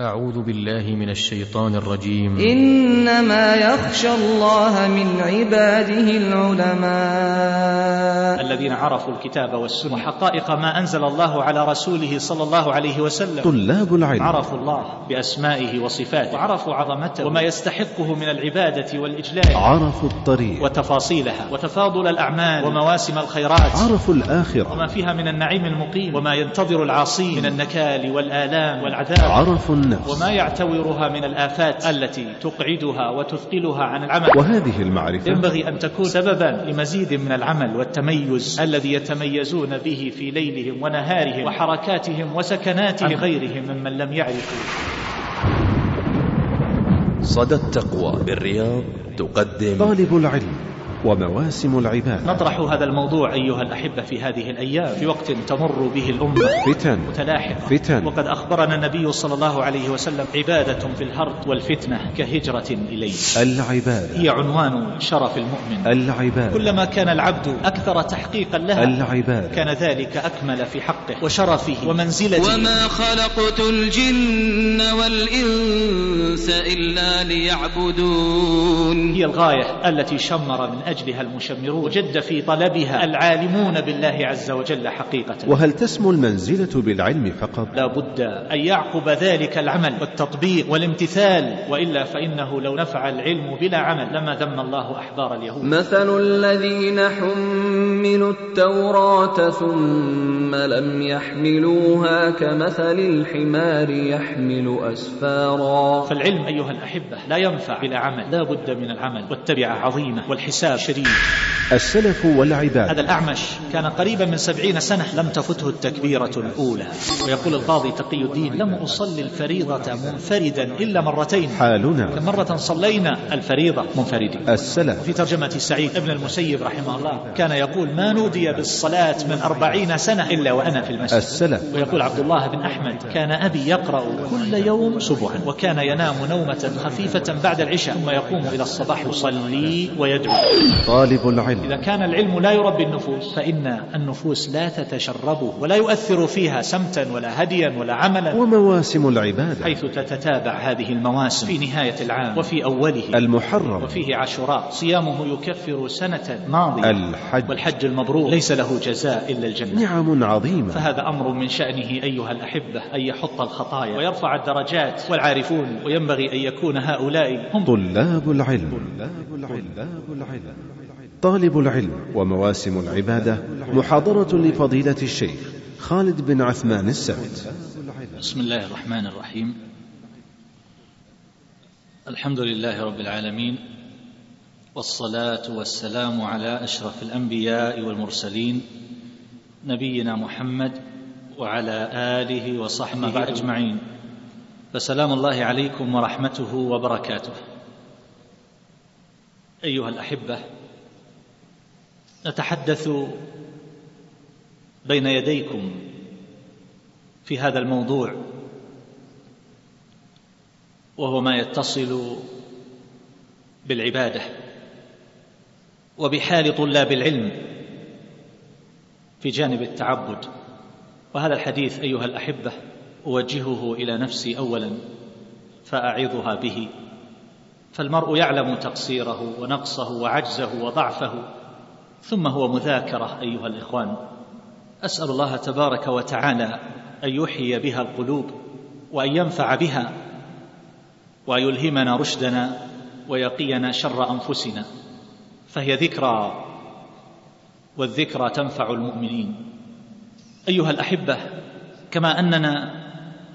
أعوذ بالله من الشيطان الرجيم. إنما يخشى الله من عباده العلماء. الذين عرفوا الكتاب والسنة وحقائق ما أنزل الله على رسوله صلى الله عليه وسلم. طلاب العلم. عرفوا الله بأسمائه وصفاته. وعرفوا عظمته. وما يستحقه من العبادة والإجلال. عرفوا الطريق. وتفاصيلها. وتفاضل الأعمال. ومواسم الخيرات. عرفوا الآخرة. وما فيها من النعيم المقيم. وما ينتظر العاصين. من النكال والآلام والعذاب. عرفوا النفس. وما يعتورها من الآفات التي تقعدها وتثقلها عن العمل. وهذه المعرفة ينبغي أن تكون سببا لمزيد من العمل والتميز الذي يتميزون به في ليلهم ونهارهم وحركاتهم وسكناتهم عن غيرهم ممن لم يعرفوا. صدى التقوى بالرياض تقدم. طالب العلم. ومواسم العباد نطرح هذا الموضوع أيها الأحبة في هذه الأيام في وقت تمر به الأمة. فتن متلاحقة فتن. وقد أخبرنا النبي صلى الله عليه وسلم عبادة في الهرد والفتنة كهجرة إليه. العبادة. هي عنوان شرف المؤمن. العبادة. كلما كان العبد أكثر تحقيقا لها العبادة. كان ذلك أكمل في حقه وشرفه ومنزلته وما خلقت الجن والإنس إلا ليعبدون. هي الغاية التي شمر من أجلها المشمرون وجد في طلبها العالمون بالله عز وجل حقيقة. وهل تسمو المنزلة بالعلم فقط؟ لا بد أن يعقب ذلك العمل والتطبيق والامتثال وإلا فإنه لو نفع العلم بلا عمل لما ذم الله أحبار اليهود. مثل الذين حملوا التوراة ثم لم يحملوها كمثل الحمار يحمل أسفارا. فالعلم أيها الأحبة لا ينفع بلا عمل. لا بد من العمل والتبعة عظيمة والحساب شريف. السلف والعباد. هذا الأعمش كان قريبا من سبعين سنة لم تفته التكبيرة الأولى. ويقول القاضي تقي الدين لم أصلي الفريضة منفردا إلا مرتين. حالنا. كم مرة صلينا الفريضة منفردين. السلف. في ترجمة سعيد ابن المسيب رحمه الله كان يقول ما نودي بالصلاة من أربعين سنة إلا وأنا في المسجد. السلف. ويقول عبد الله بن أحمد كان أبي يقرأ كل يوم صبحا وكان ينام نومة خفيفة بعد العشاء ثم يقوم إلى الصباح يصلي ويدعو. طالب العلم. إذا كان العلم لا يربي النفوس فإن النفوس لا تتشربه ولا يؤثر فيها سمتا ولا هديا ولا عملا. ومواسم العبادة. حيث تتتابع هذه المواسم. في نهاية العام. وفي أوله. المحرم. وفيه عاشوراء. صيامه يكفر سنة ماضية. الحج. والحج المبرور. ليس له جزاء إلا الجنة. نعم عظيمة. فهذا أمر من شأنه أيها الأحبة أن يحط الخطايا ويرفع الدرجات. والعارفون. وينبغي أن يكون هؤلاء هم. طلاب العلم. طلاب العلم. طالب العلم ومواسم العبادة محاضرة لفضيلة الشيخ خالد بن عثمان السبت بسم الله الرحمن الرحيم. الحمد لله رب العالمين والصلاة والسلام على أشرف الأنبياء والمرسلين نبينا محمد وعلى آله وصحبه أجمعين. فسلام الله عليكم ورحمته وبركاته. أيها الأحبة نتحدث بين يديكم في هذا الموضوع وهو ما يتصل بالعبادة وبحال طلاب العلم في جانب التعبد. وهذا الحديث أيها الأحبة أوجهه إلى نفسي اولا فأعظها به. فالمرء يعلم تقصيره ونقصه وعجزه وضعفه ثم هو مذاكرة أيها الإخوان. أسأل الله تبارك وتعالى أن يحيي بها القلوب وأن ينفع بها وان يلهمنا رشدنا ويقينا شر أنفسنا. فهي ذكرى والذكرى تنفع المؤمنين. أيها الأحبة كما أننا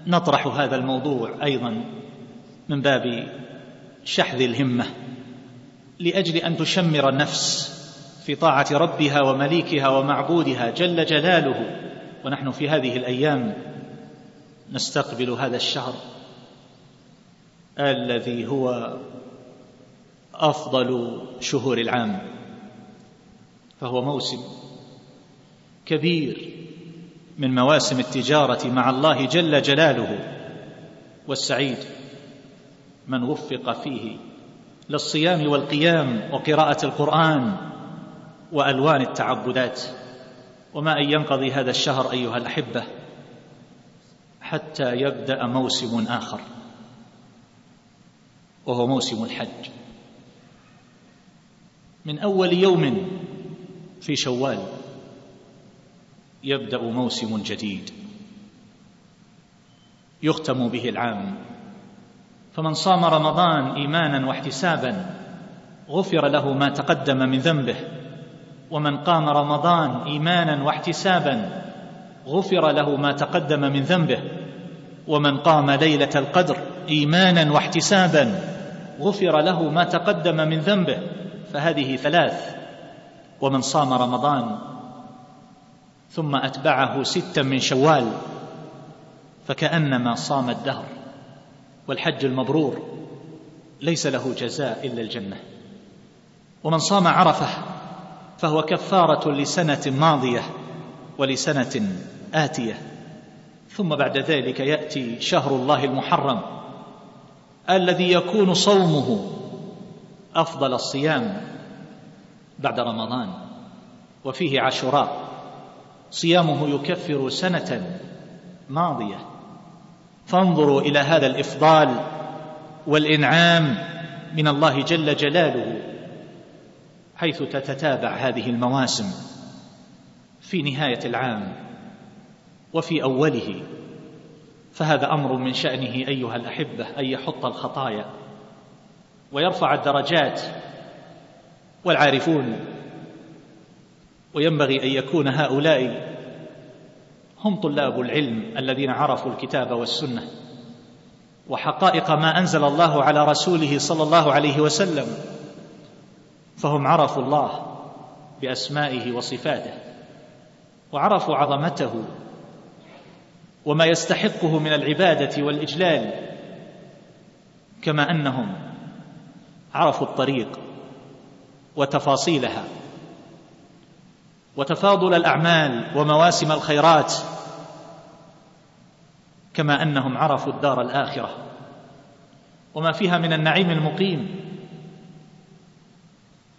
نطرح هذا الموضوع أيضا من باب شحذ الهمة لأجل أن تشمر النفس في طاعة ربها ومليكها ومعبودها جل جلاله. ونحن في هذه الأيام نستقبل هذا الشهر الذي هو أفضل شهور العام فهو موسم كبير من مواسم التجارة مع الله جل جلاله. والسعيد من وفق فيه للصيام والقيام وقراءة القرآن وألوان التعبدات. وما أن ينقضي هذا الشهر أيها الأحبة حتى يبدأ موسم آخر وهو موسم الحج. من أول يوم في شوال يبدأ موسم جديد يختم به العام. فمن صام رمضان إيمانا واحتسابا غفر له ما تقدم من ذنبه ومن قام رمضان إيمانا واحتسابا غفر له ما تقدم من ذنبه. ومن قام ليلة القدر إيمانا واحتسابا غفر له ما تقدم من ذنبه. فهذه ثلاث. ومن صام رمضان ثم أتبعه ستا من شوال فكأنما صام الدهر والحج المبرور ليس له جزاء إلا الجنة. ومن صام عرفة فهو كفارة لسنة ماضية ولسنة آتية. ثم بعد ذلك يأتي شهر الله المحرم الذي يكون صومه أفضل الصيام بعد رمضان وفيه عاشوراء. صيامه يكفر سنة ماضية. فانظروا إلى هذا الإفضال والإنعام من الله جل جلاله. حيث تتتابع هذه المواسم في نهاية العام وفي أوله. فهذا أمر من شأنه أيها الأحبة أن يحط الخطايا ويرفع الدرجات والعارفون وينبغي أن يكون هؤلاء هم طلاب العلم الذين عرفوا الكتاب والسنة وحقائق ما أنزل الله على رسوله صلى الله عليه وسلم. فهم عرفوا الله بأسمائه وصفاته وعرفوا عظمته وما يستحقه من العبادة والإجلال كما أنهم عرفوا الطريق وتفاصيلها وتفاضل الأعمال ومواسم الخيرات كما أنهم عرفوا الدار الآخرة وما فيها من النعيم المقيم.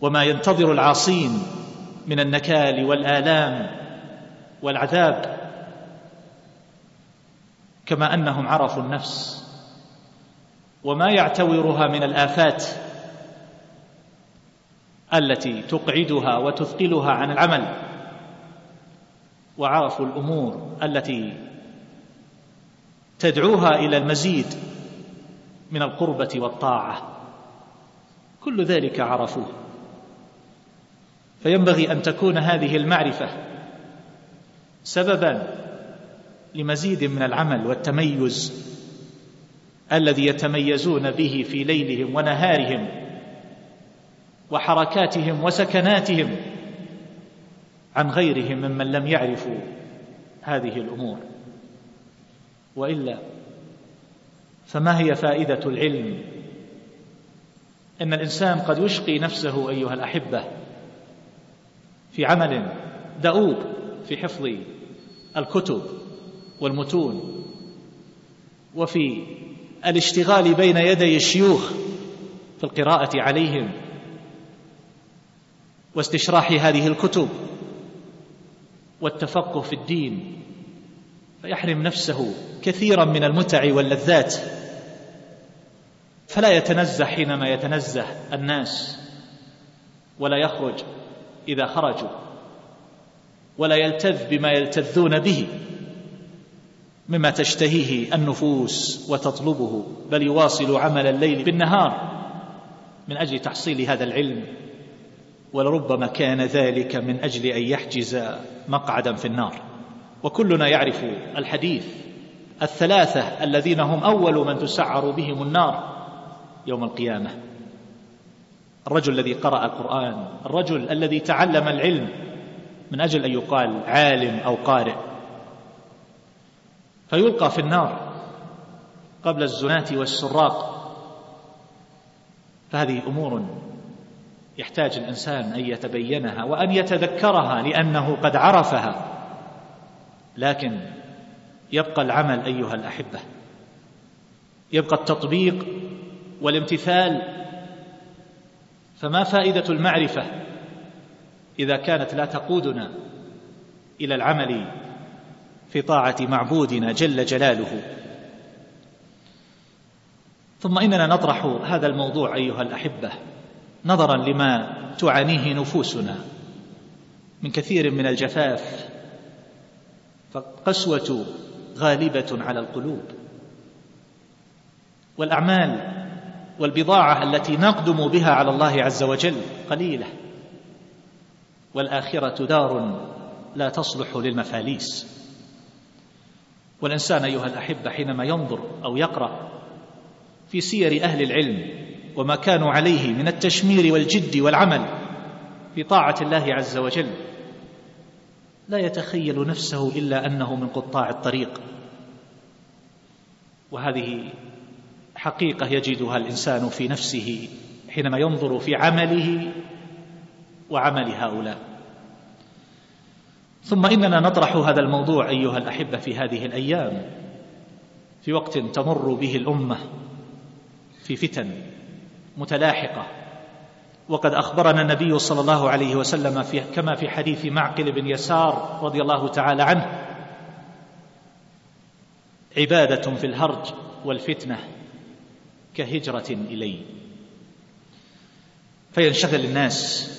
وما ينتظر العاصين من النكال والآلام والعذاب كما أنهم عرفوا النفس. وما يعتورها من الآفات التي تقعدها وتثقلها عن العمل. وعرفوا الأمور التي تدعوها إلى المزيد من القربة والطاعة. كل ذلك عرفوه. فينبغي أن تكون هذه المعرفة سببا لمزيد من العمل والتميز الذي يتميزون به في ليلهم ونهارهم وحركاتهم وسكناتهم عن غيرهم ممن لم يعرفوا هذه الأمور. وإلا فما هي فائدة العلم؟ إن الإنسان قد يشقي نفسه أيها الأحبة في عمل دؤوب في حفظ الكتب والمتون وفي الاشتغال بين يدي الشيوخ في القراءة عليهم واستشراح هذه الكتب والتفقه في الدين فيحرم نفسه كثيرا من المتع واللذات فلا يتنزه حينما يتنزه الناس ولا يخرج إذا خرجوا ولا يلتذ بما يلتذون به مما تشتهيه النفوس وتطلبه بل يواصل عمل الليل بالنهار من أجل تحصيل هذا العلم. ولربما كان ذلك من أجل أن يحجز مقعدا في النار. وكلنا يعرف الحديث الثلاثة الذين هم أول من تسعر بهم النار يوم القيامة. الرجل الذي قرأ القرآن الرجل الذي تعلم العلم من أجل أن يقال عالم أو قارئ. فيلقى في النار قبل الزناة والسراق. فهذه أمور يحتاج الإنسان أن يتبينها وأن يتذكرها لأنه قد عرفها. لكن يبقى العمل أيها الأحبة يبقى التطبيق والامتثال فما فائدة المعرفة إذا كانت لا تقودنا إلى العمل في طاعة معبودنا جل جلاله؟ ثم إننا نطرح هذا الموضوع أيها الأحبة نظرا لما تعانيه نفوسنا من كثير من الجفاف فقسوه غالبة على القلوب. والأعمال والبضاعة التي نقدم بها على الله عز وجل قليلة. والآخرة دار لا تصلح للمفاليس. والإنسان أيها الأحبة حينما ينظر أو يقرأ في سير أهل العلم وما كانوا عليه من التشمير والجد والعمل في طاعة الله عز وجل لا يتخيل نفسه إلا أنه من قطاع الطريق. وهذه حقيقة يجدها الإنسان في نفسه حينما ينظر في عمله وعمل هؤلاء. ثم إننا نطرح هذا الموضوع أيها الأحبة في هذه الأيام في وقت تمر به الأمة في فتن متلاحقة. وقد أخبرنا النبي صلى الله عليه وسلم في كما في حديث معقل بن يسار رضي الله تعالى عنه عبادة في الهرج والفتنة. كهجرة إلي. فينشغل الناس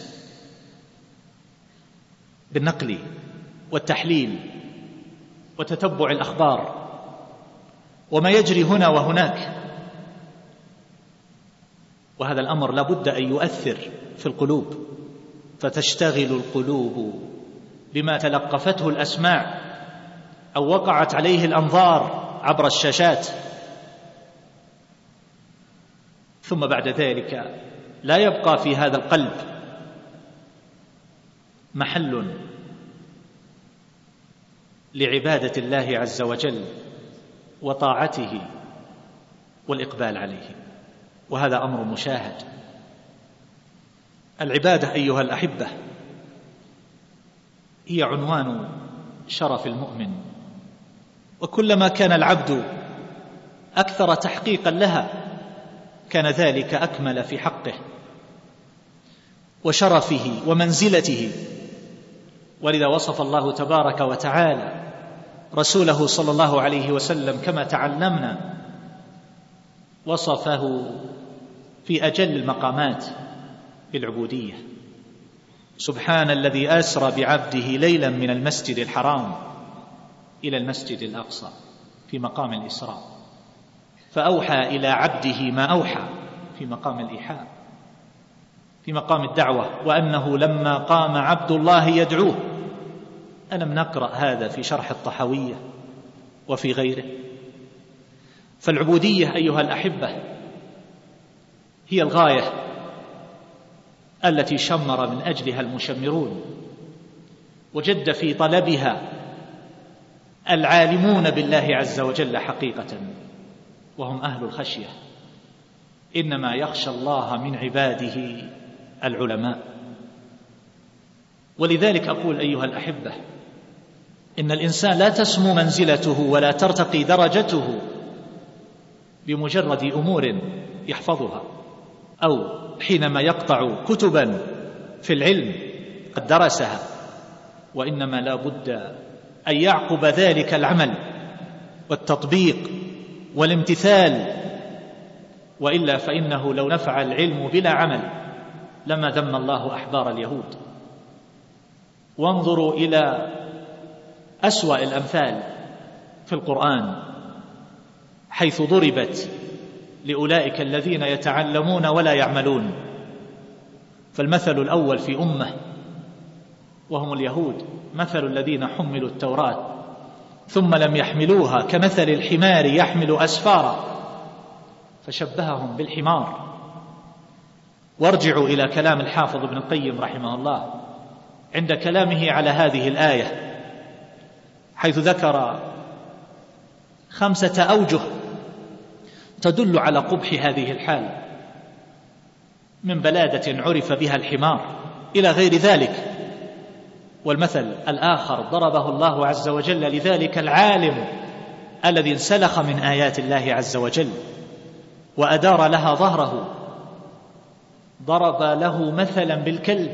بالنقل والتحليل وتتبع الأخبار وما يجري هنا وهناك. وهذا الأمر لا بد أن يؤثر في القلوب. فتشتغل القلوب بما تلقفته الأسماع أو وقعت عليه الأنظار عبر الشاشات. ثم بعد ذلك لا يبقى في هذا القلب محل لعبادة الله عز وجل وطاعته والإقبال عليه وهذا أمر مشاهد. العبادة أيها الأحبة هي عنوان شرف المؤمن وكلما كان العبد أكثر تحقيقا لها كان ذلك أكمل في حقه وشرفه ومنزلته. ولذا وصف الله تبارك وتعالى رسوله صلى الله عليه وسلم كما تعلمنا وصفه في أجل المقامات بالعبوديه سبحان الذي أسرى بعبده ليلا من المسجد الحرام إلى المسجد الأقصى في مقام الإسراء. فأوحى إلى عبده ما أوحى في مقام الإيحاء في مقام الدعوة وأنه لما قام عبد الله يدعوه ألم نقرأ هذا في شرح الطحاوية وفي غيره؟ فالعبودية أيها الأحبة هي الغاية التي شمر من أجلها المشمرون وجد في طلبها العالمون بالله عز وجل حقيقة. وهم أهل الخشية. إنما يخشى الله من عباده العلماء. ولذلك أقول أيها الأحبة إن الإنسان لا تسمو منزلته ولا ترتقي درجته بمجرد أمور يحفظها أو حينما يقطع كتبا في العلم قد درسها. وإنما لا بد أن يعقب ذلك العمل والتطبيق والامتثال وإلا فإنه لو نفع العلم بلا عمل لما ذم الله أحبار اليهود. وانظروا إلى أسوأ الأمثال في القرآن حيث ضربت لأولئك الذين يتعلمون ولا يعملون. فالمثل الأول في أمة وهم اليهود مثل الذين حملوا التوراة. ثم لم يحملوها كمثل الحمار يحمل أسفارا. فشبههم بالحمار. وارجعوا إلى كلام الحافظ ابن القيم رحمه الله عند كلامه على هذه الآية حيث ذكر خمسة أوجه تدل على قبح هذه الحال. من بلادة عرف بها الحمار إلى غير ذلك. والمثل الآخر ضربه الله عز وجل لذلك العالم الذي انسلخ من آيات الله عز وجل وأدار لها ظهره. ضرب له مثلا بالكلب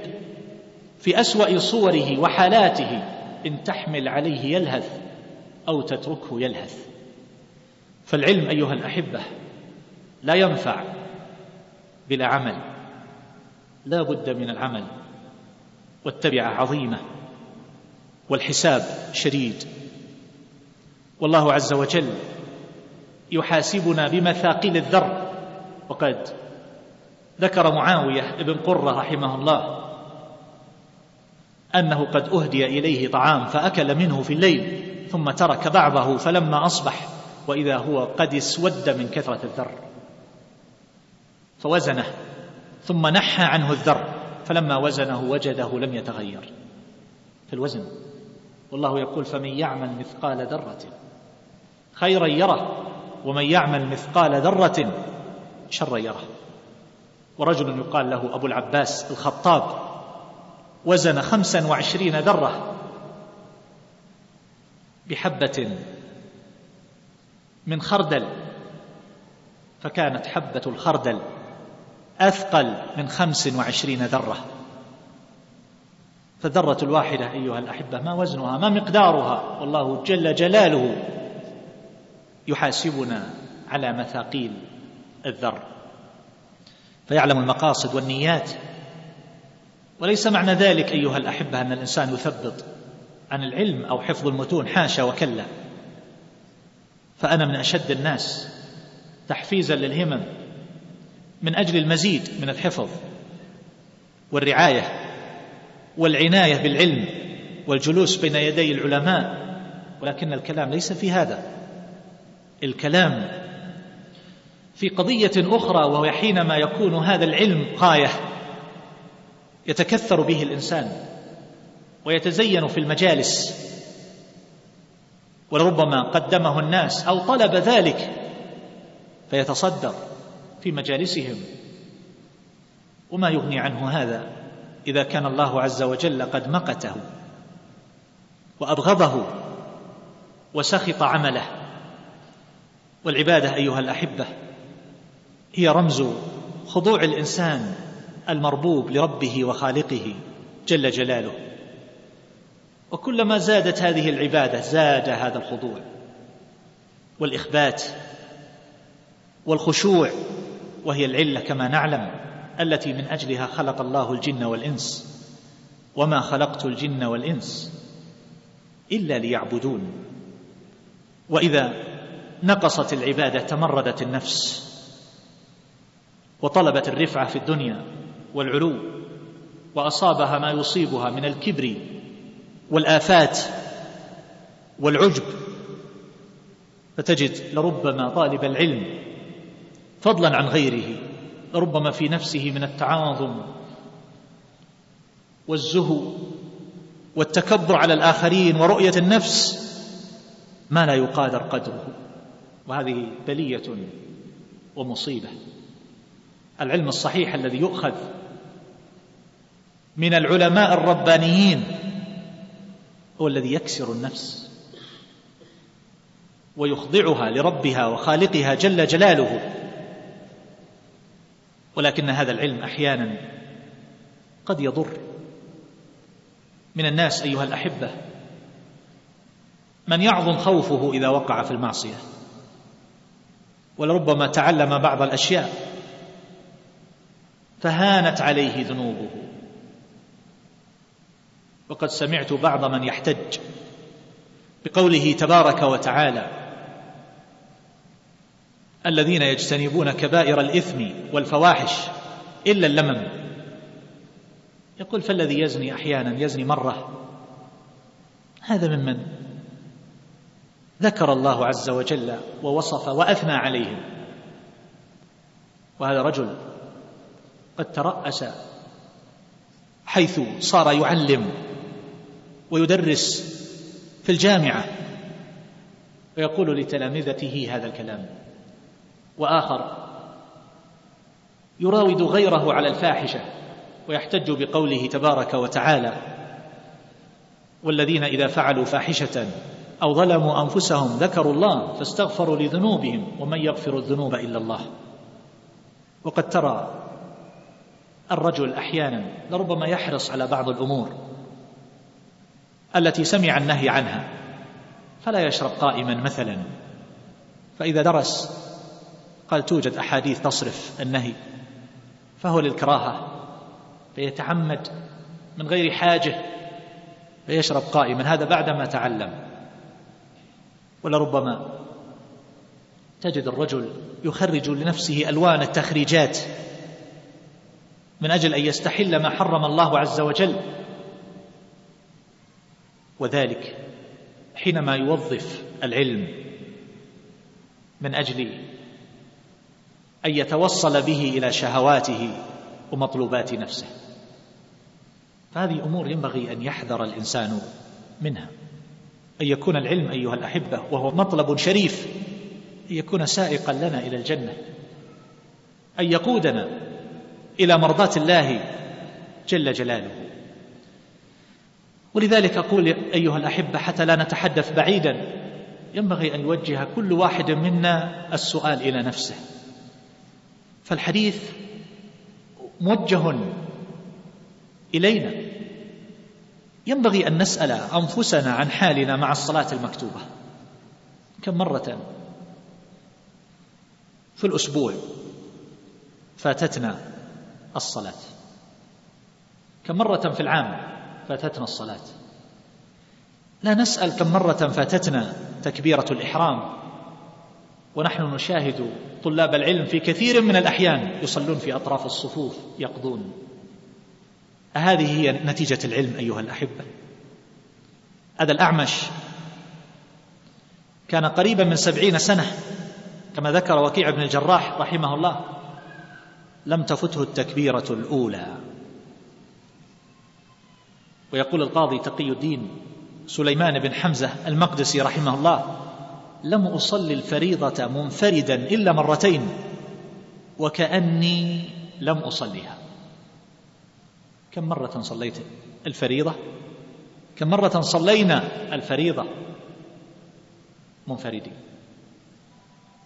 في أسوأ صوره وحالاته إن تحمل عليه يلهث أو تتركه يلهث. فالعلم أيها الأحبة لا ينفع بلا عمل لا بد من العمل والتبعة عظيمة. والحساب شديد. والله عز وجل يحاسبنا بمثاقيل الذر. وقد ذكر معاوية بن قرة رحمه الله أنه قد أهدي إليه طعام فأكل منه في الليل ثم ترك بعضه فلما أصبح وإذا هو قد اسود من كثرة الذر. فوزنه ثم نحى عنه الذر فلما وزنه وجده لم يتغير. في الوزن. والله يقول فمن يعمل مثقال ذرة خيرا يره ومن يعمل مثقال ذرة شرا يره. ورجل يقال له أبو العباس الخطاب وزن خمسا وعشرين ذرة بحبة من خردل فكانت حبة الخردل أثقل من خمس وعشرين ذرة. فالذرة الواحدة أيها الأحبة ما وزنها ما مقدارها. والله جل جلاله يحاسبنا على مثاقيل الذر. فيعلم المقاصد والنيات. وليس معنى ذلك أيها الأحبة أن الإنسان يثبط عن العلم أو حفظ المتون حاشا وكلا. فأنا من أشد الناس تحفيزا للهمم من أجل المزيد من الحفظ والرعاية. والعناية بالعلم والجلوس بين يدي العلماء ولكن الكلام ليس في هذا. الكلام في قضية أخرى وهي حينما يكون هذا العلم غاية يتكثر به الإنسان ويتزين في المجالس ولربما قدمه الناس أو طلب ذلك فيتصدر في مجالسهم. وما يغني عنه هذا؟ إذا كان الله عز وجل قد مقته وأبغضه وسخط عمله. والعبادة أيها الأحبة هي رمز خضوع الإنسان المربوب لربه وخالقه جل جلاله. وكلما زادت هذه العبادة زاد هذا الخضوع والإخبات والخشوع وهي العلة كما نعلم. التي من أجلها خلق الله الجن والإنس. وما خلقت الجن والإنس إلا ليعبدون. وإذا نقصت العبادة تمردت النفس. وطلبت الرفعة في الدنيا والعلو. وأصابها ما يصيبها من الكبر والآفات والعجب. فتجد لربما طالب العلم فضلا عن غيره. لربما في نفسه من التعاظم والزهو والتكبر على الآخرين ورؤية النفس ما لا يقادر قدره. وهذه بلية ومصيبة. العلم الصحيح الذي يؤخذ من العلماء الربانيين هو الذي يكسر النفس ويخضعها لربها وخالقها جل جلاله. ولكن هذا العلم أحيانا قد يضر من الناس أيها الأحبة. من يعظم خوفه إذا وقع في المعصية ولربما تعلم بعض الأشياء فهانت عليه ذنوبه. وقد سمعت بعض من يحتج بقوله تبارك وتعالى الذين يجتنبون كبائر الإثم والفواحش إلا اللمم. يقول فالذي يزني أحيانا يزني مرة هذا ممن؟ ذكر الله عز وجل ووصف وأثنى عليهم. وهذا رجل قد ترأس حيث صار يعلم ويدرس في الجامعة ويقول لتلامذته هذا الكلام. وآخر يراود غيره على الفاحشة ويحتج بقوله تبارك وتعالى والذين إذا فعلوا فاحشة أو ظلموا أنفسهم ذكروا الله فاستغفروا لذنوبهم ومن يغفر الذنوب إلا الله. وقد ترى الرجل أحيانا لربما يحرص على بعض الأمور التي سمع النهي عنها فلا يشرب قائما مثلا فإذا درس قال توجد أحاديث تصرف النهي فهو للكراهة فيتعمد من غير حاجة فيشرب قائما هذا بعدما تعلم. ولربما تجد الرجل يخرج لنفسه ألوان التخريجات من أجل أن يستحل ما حرم الله عز وجل. وذلك حينما يوظف العلم من أجل أن يتوصل به إلى شهواته ومطلوبات نفسه. فهذه أمور ينبغي أن يحذر الإنسان منها. أن يكون العلم أيها الأحبة وهو مطلب شريف أن يكون سائقا لنا إلى الجنة. أن يقودنا إلى مرضاة الله جل جلاله. ولذلك أقول أيها الأحبة حتى لا نتحدث بعيدا ينبغي أن يوجه كل واحد منا السؤال إلى نفسه. فالحديث موجه إلينا. ينبغي أن نسأل أنفسنا عن حالنا مع الصلاة المكتوبة. كم مرة في الأسبوع فاتتنا الصلاة؟ كم مرة في العام فاتتنا الصلاة؟ لا نسأل كم مرة فاتتنا تكبيرة الإحرام ونحن نشاهد طلاب العلم في كثير من الأحيان يصلون في أطراف الصفوف يقضون. هذه هي نتيجة العلم أيها الأحبة. هذا الأعمش كان قريبا من سبعين سنة كما ذكر وكيع بن الجراح رحمه الله لم تفته التكبيرة الأولى. ويقول القاضي تقي الدين سليمان بن حمزة المقدسي رحمه الله لم أصلي الفريضة منفردا إلا مرتين وكأني لم أصليها. كم مرة صليت الفريضة؟ كم مرة صلينا الفريضة؟ منفردين.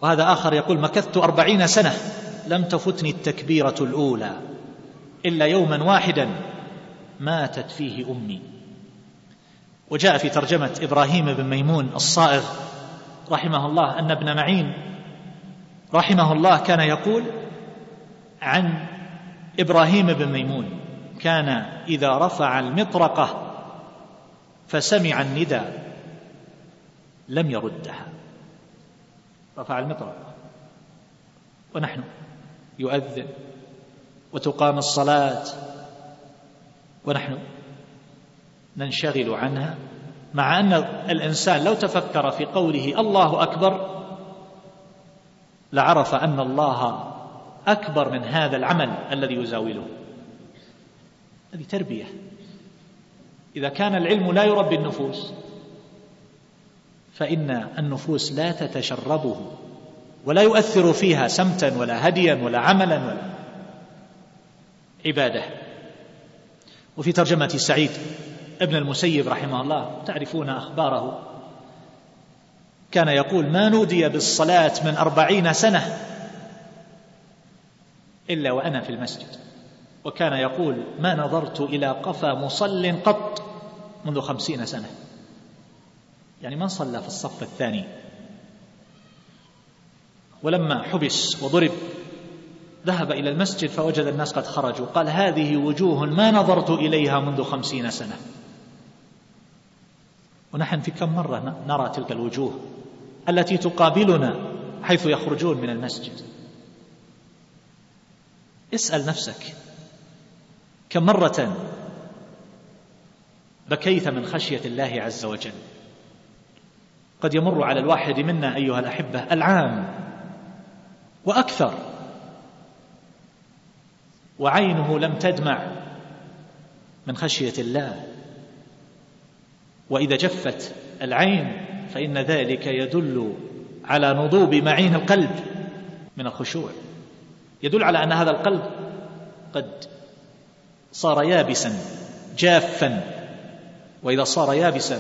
وهذا آخر يقول مكثت أربعين سنة لم تفتني التكبيرة الأولى إلا يوما واحدا ماتت فيه أمي. وجاء في ترجمة إبراهيم بن ميمون الصائغ رحمه الله أن ابن معين رحمه الله كان يقول عن إبراهيم بن ميمون كان إذا رفع المطرقة فسمع الندى لم يردها. رفع المطرقة. ونحن يؤذن وتقام الصلاة ونحن ننشغل عنها. مع أن الإنسان لو تفكر في قوله الله أكبر لعرف أن الله أكبر من هذا العمل الذي يزاوله. هذه تربية. إذا كان العلم لا يربي النفوس فإن النفوس لا تتشربه ولا يؤثر فيها سمتا ولا هديا ولا عملا ولا عبادة. وفي ترجمة سعيد ابن المسيب رحمه الله تعرفون أخباره. كان يقول ما نودي بالصلاة من أربعين سنة إلا وأنا في المسجد. وكان يقول ما نظرت إلى قفا مصل قط منذ خمسين سنة. يعني من صلى في الصف الثاني؟ ولما حبس وضرب ذهب إلى المسجد فوجد الناس قد خرجوا. قال هذه وجوه ما نظرت إليها منذ خمسين سنة. ونحن في كم مرة نرى تلك الوجوه التي تقابلنا حيث يخرجون من المسجد. اسأل نفسك كم مرة بكيت من خشية الله عز وجل. قد يمر على الواحد منا أيها الأحبة العام وأكثر وعينه لم تدمع من خشية الله. وإذا جفت العين فإن ذلك يدل على نضوب معين القلب من الخشوع. يدل على أن هذا القلب قد صار يابسا جافا. وإذا صار يابسا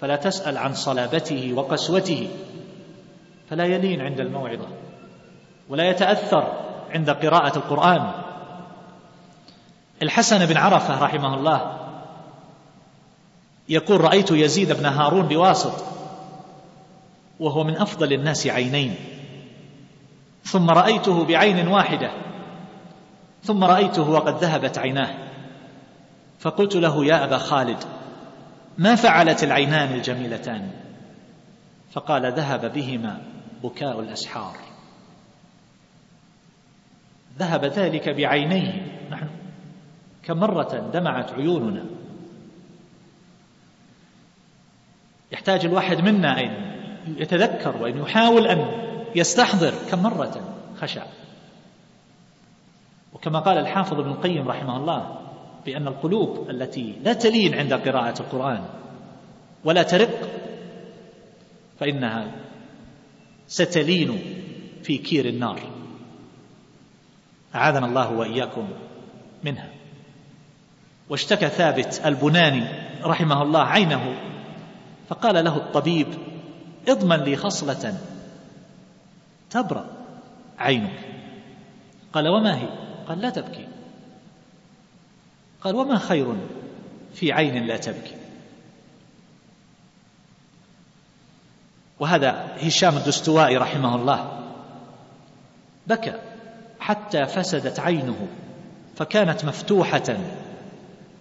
فلا تسأل عن صلابته وقسوته فلا يلين عند الموعظة ولا يتأثر عند قراءة القرآن. الحسن بن عرفة رحمه الله يقول رأيت يزيد بن هارون بواسط وهو من أفضل الناس عينين. ثم رأيته بعين واحدة ثم رأيته وقد ذهبت عيناه. فقلت له يا أبا خالد ما فعلت العينان الجميلتان؟ فقال ذهب بهما بكاء الأسحار. ذهب ذلك بعينيه. نحن كم مرة دمعت عيوننا. يحتاج الواحد منا أن يتذكر وأن يحاول أن يستحضر كم مرة خشع. وكما قال الحافظ ابن القيم رحمه الله بأن القلوب التي لا تلين عند قراءة القرآن ولا ترق فإنها ستلين في كير النار. أعاذنا الله وإياكم منها. واشتكى ثابت البناني رحمه الله عينه فقال له الطبيب اضمن لي خصلة تبرأ عينك. قال وما هي؟ قال لا تبكي. قال وما خير في عين لا تبكي؟ وهذا هشام الدستوائي رحمه الله. بكى حتى فسدت عينه فكانت مفتوحة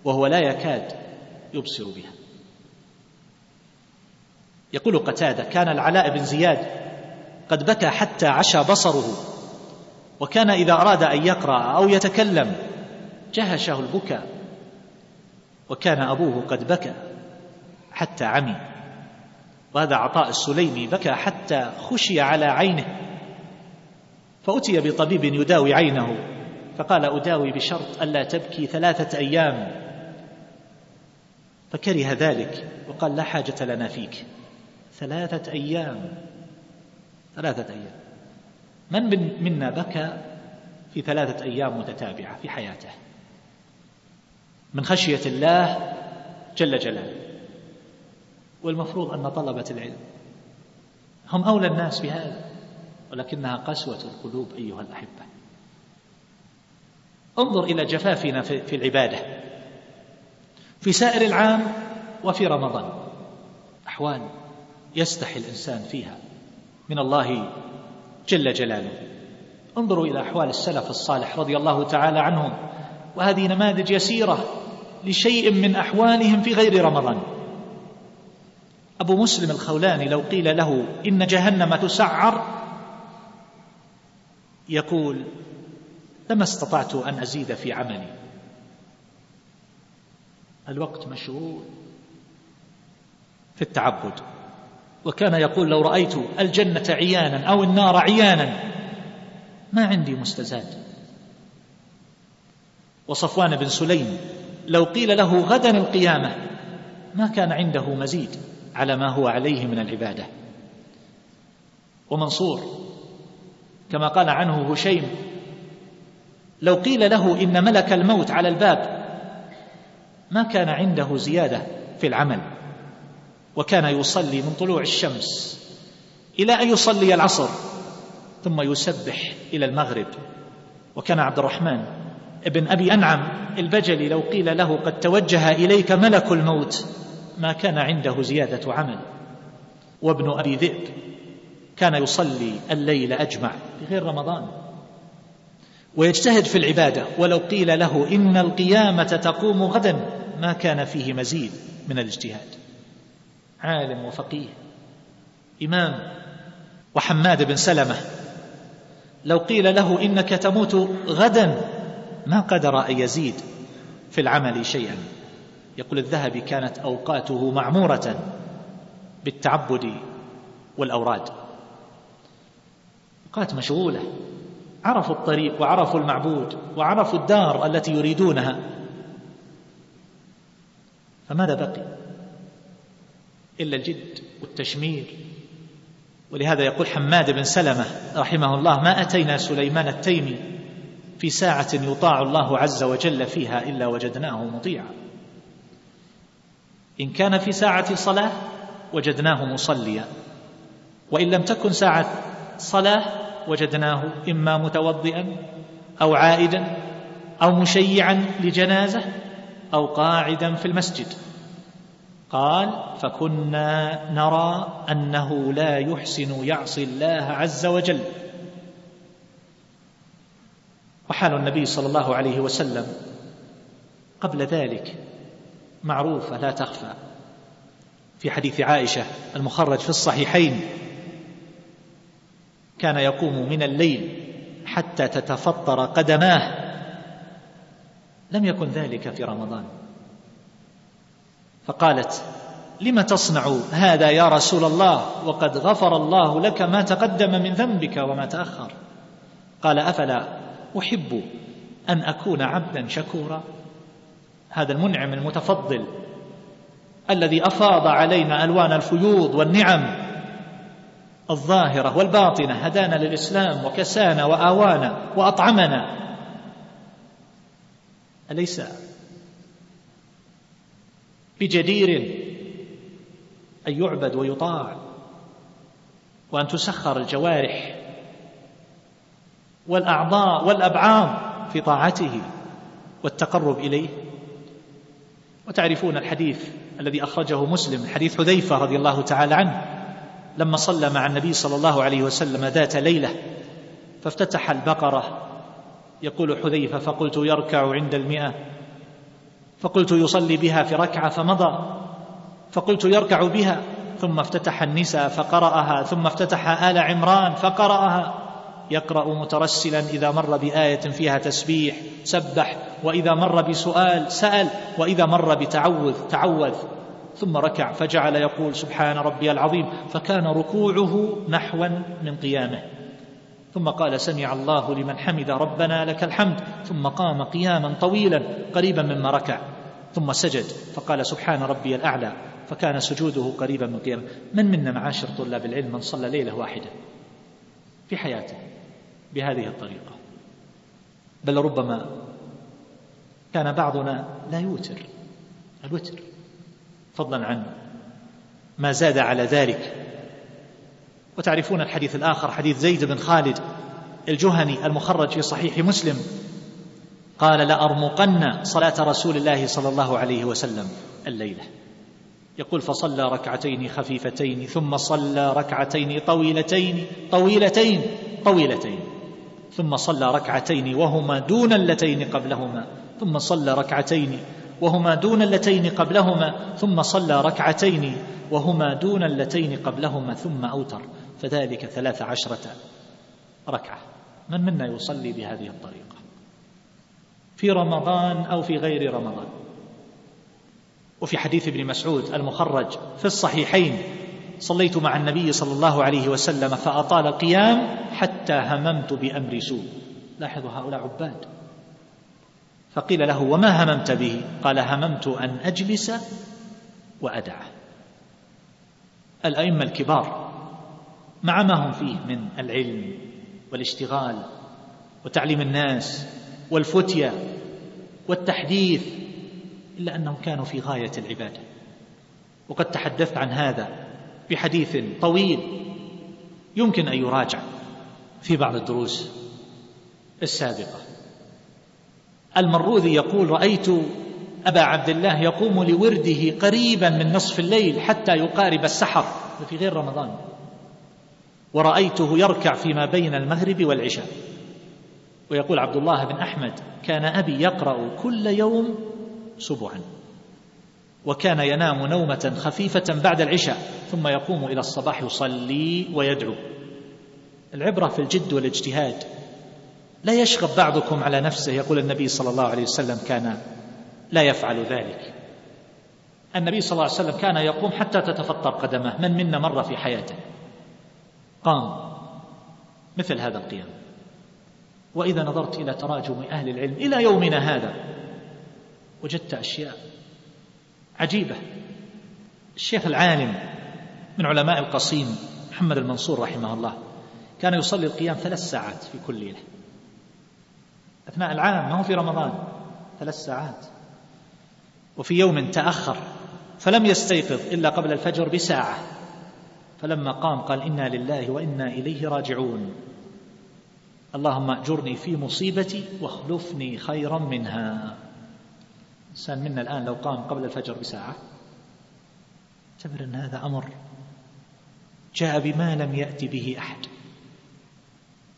وهو لا يكاد يبصر بها. يقول قتادة كان العلاء بن زياد قد بكى حتى عشى بصره وكان إذا أراد أن يقرأ أو يتكلم جهشه البكاء وكان أبوه قد بكى حتى عمي وهذا عطاء السليمي بكى حتى خشي على عينه فأتي بطبيب يداوي عينه فقال أداوي بشرط الا تبكي ثلاثة أيام. فكره ذلك وقال لا حاجة لنا فيك. ثلاثة أيام. ثلاثة أيام. من منا بكى في ثلاثة أيام متتابعة في حياته؟ من خشية الله جل جلاله. والمفروض أن طلبة العلم هم أولى الناس بهذا ولكنها قسوة القلوب أيها الأحبة. انظر إلى جفافنا في العبادة. في سائر العام وفي رمضان. أحوال. يستحي الإنسان فيها من الله جل جلاله. انظروا إلى أحوال السلف الصالح رضي الله تعالى عنهم وهذه نماذج يسيرة لشيء من أحوالهم في غير رمضان. أبو مسلم الخولاني لو قيل له إن جهنم تسعر يقول لما استطعت أن أزيد في عملي؟ الوقت مشغول في التعبد. وكان يقول لو رأيت الجنة عيانا أو النار عيانا ما عندي مستزاد. وصفوان بن سليم لو قيل له غدا القيامة ما كان عنده مزيد على ما هو عليه من العبادة. ومنصور كما قال عنه هشيم لو قيل له إن ملك الموت على الباب ما كان عنده زيادة في العمل. وكان يصلي من طلوع الشمس إلى أن يصلي العصر ثم يسبح إلى المغرب. وكان عبد الرحمن ابن أبي أنعم البجلي لو قيل له قد توجه إليك ملك الموت ما كان عنده زيادة عمل. وابن أبي ذئب كان يصلي الليل أجمع في غير رمضان. ويجتهد في العبادة ولو قيل له إن القيامة تقوم غدا ما كان فيه مزيد من الاجتهاد. عالم وفقيه إمام وحماد بن سلمة. لو قيل له إنك تموت غدا ما قدر أن يزيد في العمل شيئا. يقول الذهبي كانت أوقاته معمورة بالتعبد والأوراد. أوقات مشغولة. عرفوا الطريق وعرفوا المعبود وعرفوا الدار التي يريدونها. فماذا بقي؟ إلا الجد والتشمير. ولهذا يقول حماد بن سلمة رحمه الله ما أتينا سليمان التيمي في ساعة يطاع الله عز وجل فيها إلا وجدناه مطيعا. إن كان في ساعة صلاة وجدناه مصليا وإن لم تكن ساعة صلاة وجدناه إما متوضئا أو عائدا أو مشيعا لجنازة أو قاعدا في المسجد. قال فكنا نرى أنه لا يحسن يعصي الله عز وجل. وحال النبي صلى الله عليه وسلم. قبل ذلك معروفه لا تخفى. في حديث عائشة المخرج في الصحيحين كان يقوم من الليل حتى تتفطر قدماه. لم يكن ذلك في رمضان. فقالت لم تصنع هذا يا رسول الله؟ وقد غفر الله لك ما تقدم من ذنبك وما تأخر. قال أفلا أحب أن أكون عبدا شكورا؟ هذا المنعم المتفضل الذي أفاض علينا ألوان الفيوض والنعم الظاهرة والباطنة هدانا للإسلام وكسانا وآوانا وأطعمنا. أليس بجدير أن يعبد ويطاع وأن تسخر الجوارح والأعضاء والابعاض في طاعته والتقرب إليه. وتعرفون الحديث الذي أخرجه مسلم حديث حذيفة رضي الله تعالى عنه لما صلى مع النبي صلى الله عليه وسلم ذات ليلة فافتتح البقرة يقول حذيفة فقلت يركع عند المئة. فقلت يصلي بها في ركعة فمضى فقلت يركع بها ثم افتتح النساء فقرأها ثم افتتح آل عمران فقرأها. يقرأ مترسلا إذا مر بآية فيها تسبيح سبح وإذا مر بسؤال سأل وإذا مر بتعوذ تعوذ. ثم ركع فجعل يقول سبحان ربي العظيم فكان ركوعه نحوا من قيامه. ثم قال سمع الله لمن حمد ربنا لك الحمد ثم قام قياما طويلا قريبا مما ركع ثم سجد فقال سبحان ربي الأعلى فكان سجوده قريبا من قيامه. من منا معاشر طلاب العلم من صلى ليلة واحدة في حياته بهذه الطريقة؟ بل ربما كان بعضنا لا يوتر الوتر فضلا عن ما زاد على ذلك. وتعرفون الحديث الآخر حديث زيد بن خالد الجهني المخرج في صحيح مسلم قال لأرمقن صلاة رسول الله صلى الله عليه وسلم الليلة. يقول فصلى ركعتين خفيفتين ثم صلى ركعتين طويلتين طويلتين طويلتين ثم صلى ركعتين وهما دون اللتين قبلهما ثم صلى ركعتين وهما دون اللتين قبلهما ثم صلى ركعتين وهما دون اللتين قبلهما ثم أوتر. فذلك ثلاث عشرة ركعة. من منا يصلي بهذه الطريقة؟ في رمضان أو في غير رمضان؟ وفي حديث ابن مسعود المخرج في الصحيحين صليت مع النبي صلى الله عليه وسلم فأطال القيام حتى هممت بأمر سوء. لاحظوا هؤلاء عباد. فقيل له وما هممت به؟ قال هممت أن أجلس وأدع الأئمة الكبار مع ما هم فيه من العلم والاشتغال وتعليم الناس والفتية والتحديث إلا أنهم كانوا في غاية العبادة وقد تحدثت عن هذا في حديث طويل يمكن أن يراجع في بعض الدروس السابقة. المروذي يقول رأيت أبا عبد الله يقوم لورده قريبا من نصف الليل حتى يقارب السحر. في غير رمضان. ورأيته يركع فيما بين المغرب والعشاء. ويقول عبد الله بن أحمد كان أبي يقرأ كل يوم سبعا وكان ينام نومة خفيفة بعد العشاء ثم يقوم إلى الصباح يصلي ويدعو. العبرة في الجد والاجتهاد. لا يشغب بعضكم على نفسه يقول النبي صلى الله عليه وسلم كان لا يفعل ذلك. النبي صلى الله عليه وسلم كان يقوم حتى تتفطر قدمه من منا مر في حياته؟ قام مثل هذا القيام. وإذا نظرت إلى تراجم أهل العلم إلى يومنا هذا وجدت أشياء عجيبة. الشيخ العالم من علماء القصيم محمد المنصور رحمه الله كان يصلي القيام ثلاث ساعات في كل ليلة. أثناء العام ما هو في رمضان؟ ثلاث ساعات. وفي يوم تأخر فلم يستيقظ إلا قبل الفجر بساعة. فلما قام قال إنا لله وإنا إليه راجعون. اللهم أجرني في مصيبتي واخلفني خيرا منها. إنسان منا الآن لو قام قبل الفجر بساعة اعتبر أن هذا أمر جاء بما لم يأتي به أحد.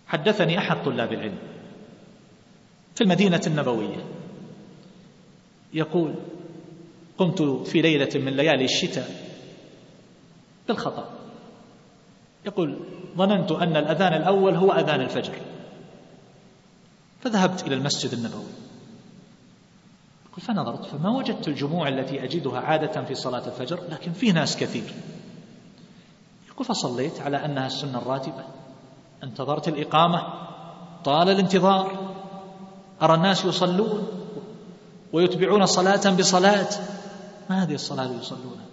حدثني أحد طلاب العلم في المدينة النبوية. يقول قمت في ليلة من ليالي الشتاء بالخطأ. يقول ظننت أن الأذان الأول هو أذان الفجر. فذهبت إلى المسجد النبوي. يقول فنظرت فما وجدت الجموع التي أجدها عادة في صلاة الفجر لكن في ناس كثير. يقول فصليت على أنها السنة الراتبة. انتظرت الإقامة طال الانتظار. أرى الناس يصلون ويتبعون صلاة بصلاة. ما هذه الصلاة اللي يصلونها؟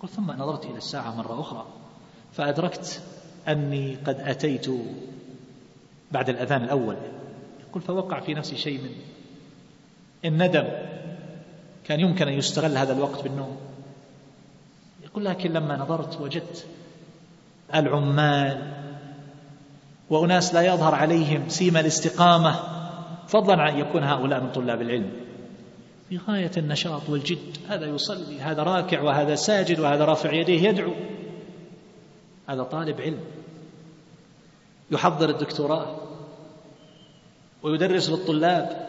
قلت ثم نظرت إلى الساعة مرة أخرى. فأدركت أني قد أتيت بعد الأذان الأول. يقول فوقع في نفسي شيء من الندم كان يمكن أن يستغل هذا الوقت بالنوم. يقول لكن لما نظرت وجدت العمال وأناس لا يظهر عليهم سيما الاستقامة فضلا عن أن يكون هؤلاء من طلاب العلم. في غاية النشاط والجد هذا يصلي هذا راكع وهذا ساجد وهذا رافع يديه يدعو. هذا طالب علم. يحضر الدكتوراه ويدرس للطلاب.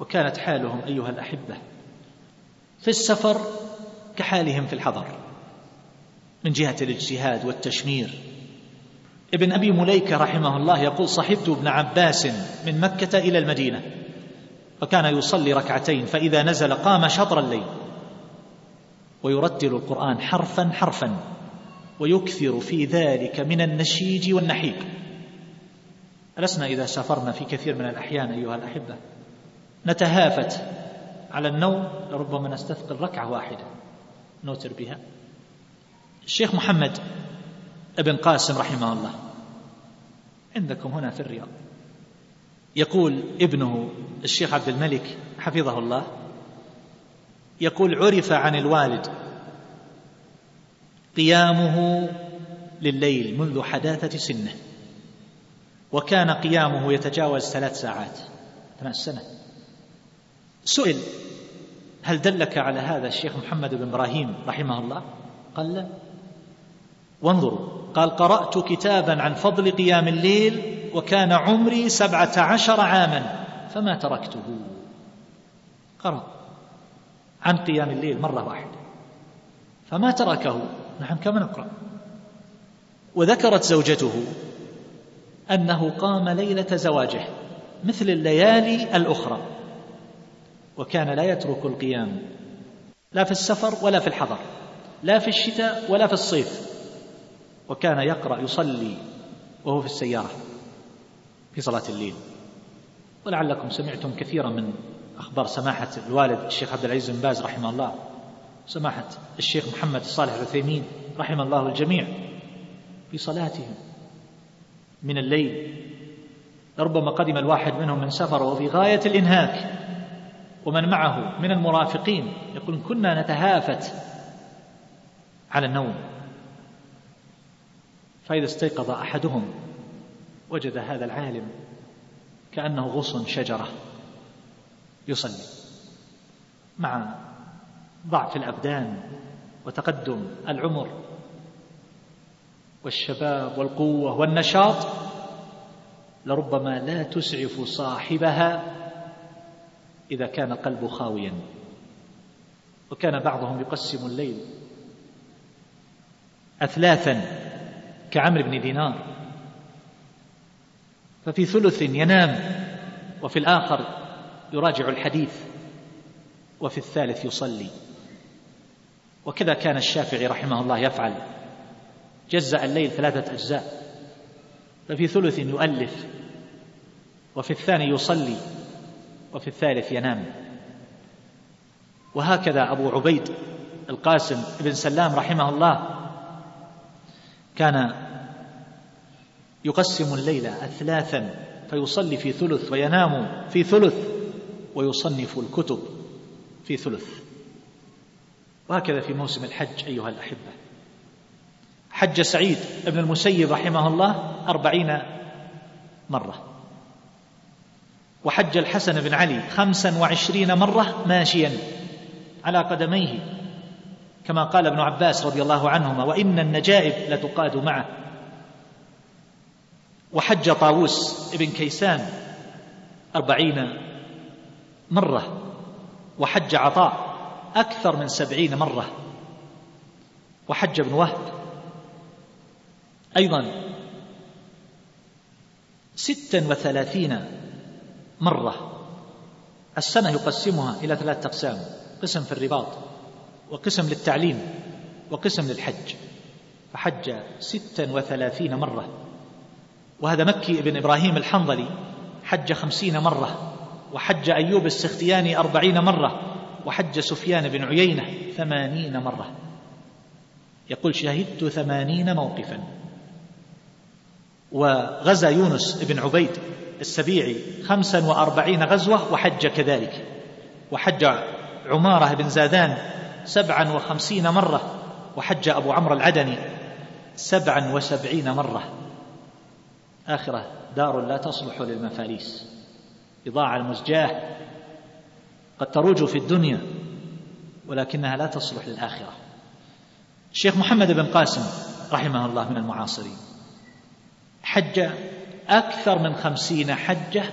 وكانت حالهم أيها الأحبة في السفر كحالهم في الحضر من جهة الاجتهاد والتشمير. ابن أبي مليكة رحمه الله يقول صحبت ابن عباس من مكة إلى المدينة فكان يصلي ركعتين فإذا نزل قام شطر الليل. ويرتل القرآن حرفا حرفا. ويكثر في ذلك من النشيج والنحيق ألسنا إذا سافرنا في كثير من الأحيان أيها الأحبة. نتهافت على النوم لربما نستثقل ركعة واحدة. نوتر بها. الشيخ محمد ابن قاسم رحمه الله عندكم هنا في الرياض. يقول ابنه الشيخ عبد الملك حفظه الله يقول عرف عن الوالد قيامه لليل منذ حداثة سنة. وكان قيامه يتجاوز ثلاث ساعات أثناء السنة سئل هل دلك على هذا الشيخ محمد بن إبراهيم رحمه الله؟ قال لا. وانظروا قال قرأت كتابا عن فضل قيام الليل وكان عمري سبعة عشر عاما فما تركته. قرأ عن قيام الليل مرة واحدة فما تركه. نحن كما نقرأ. وذكرت زوجته أنه قام ليلة زواجه مثل الليالي الأخرى وكان لا يترك القيام لا في السفر ولا في الحضر لا في الشتاء ولا في الصيف وكان يقرأ يصلي وهو في السيارة في صلاة الليل. ولعلكم سمعتم كثيرا من أخبار سماحة الوالد الشيخ عبد العزيز بن باز رحمه الله سماحة الشيخ محمد الصالح العثيمين رحم الله الجميع في صلاتهم من الليل ربما قدم الواحد منهم من سفر وفي غاية الإنهاك ومن معه من المرافقين يقول كنا نتهافت على النوم. فإذا استيقظ أحدهم وجد هذا العالم كأنه غصن شجرة يصلي. مع ضعف الأبدان وتقدم العمر والشباب والقوة والنشاط لربما لا تسعف صاحبها إذا كان قلبه خاويا. وكان بعضهم يقسم الليل أثلاثا كعمرو بن دينار. ففي ثلث ينام وفي الآخر يراجع الحديث وفي الثالث يصلي. وكذا كان الشافعي رحمه الله يفعل. جزأ الليل ثلاثة أجزاء. ففي ثلث يؤلف وفي الثاني يصلي وفي الثالث ينام. وهكذا أبو عبيد القاسم بن سلام رحمه الله كان يقسم الليل أثلاثا فيصلي في ثلث وينام في ثلث ويصنف الكتب في ثلث. وهكذا في موسم الحج أيها الأحبة. حج سعيد بن المسيب رحمه الله أربعين مرة. وحج الحسن بن علي خمسا وعشرين مرة ماشيا على قدميه كما قال ابن عباس رضي الله عنهما وإن النجائب لتقاد معه. وحج طاووس ابن كيسان أربعين مرة. وحج عطاء أكثر من سبعين مرة. وحج ابن وهب. أيضا ستا وثلاثين مرة. السنة يقسمها إلى ثلاثة أقسام. قسم في الرباط وقسم للتعليم وقسم للحج. فحج ستا وثلاثين مرة. وهذا مكي ابن إبراهيم الحنظلي حج خمسين مرة. وحج أيوب السختياني أربعين مرة. وحج سفيان بن عيينة ثمانين مرة. يقول شهدت ثمانين موقفا. وغزا يونس بن عبيد السبيعي خمسا وأربعين غزوة وحج كذلك. وحج عمارة بن زادان سبعا وخمسين مرة. وحج أبو عمرو العدني سبعا وسبعين مرة. آخرة دار لا تصلح للمفاليس. بضاعة المزجاة قد تروج في الدنيا ولكنها لا تصلح للآخرة. الشيخ محمد بن قاسم رحمه الله من المعاصرين حج أكثر من خمسين حجة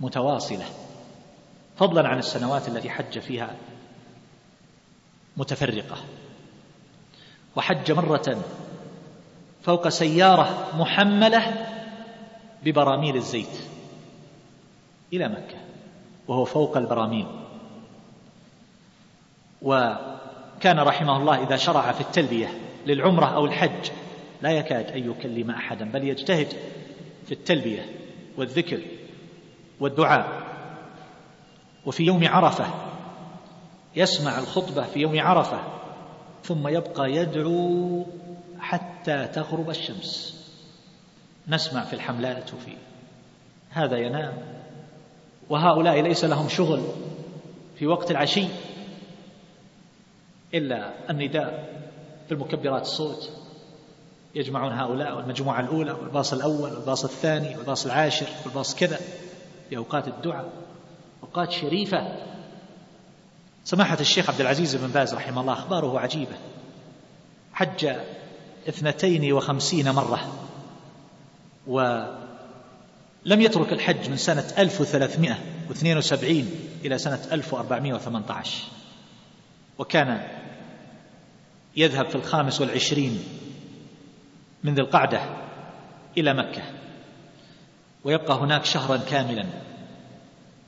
متواصلة فضلا عن السنوات التي حج فيها متفرقة. وحج مرة فوق سيارة محملة ببراميل الزيت إلى مكة. وهو فوق البراميل وكان رحمه الله إذا شرع في التلبية للعمرة أو الحج لا يكاد أن يكلم أحدا بل يجتهد في التلبية والذكر والدعاء. وفي يوم عرفة يسمع الخطبة في يوم عرفة ثم يبقى يدعو حتى تغرب الشمس. نسمع في الحملات وفي هذا ينام. وهؤلاء ليس لهم شغل في وقت العشي إلا النداء في المكبرات الصوت. يجمعون هؤلاء والمجموعة الأولى والباص الأول والباص الثاني والباص العاشر والباص كذا في أوقات الدعاء. أوقات شريفة. سماحة الشيخ عبد العزيز بن باز رحمه الله أخباره عجيبة. حج اثنتين وخمسين مرة ولم يترك الحج من سنة 1372 إلى سنة 1418 وكان يذهب في الخامس والعشرين من ذي القعدة إلى مكة. ويبقى هناك شهرا كاملا.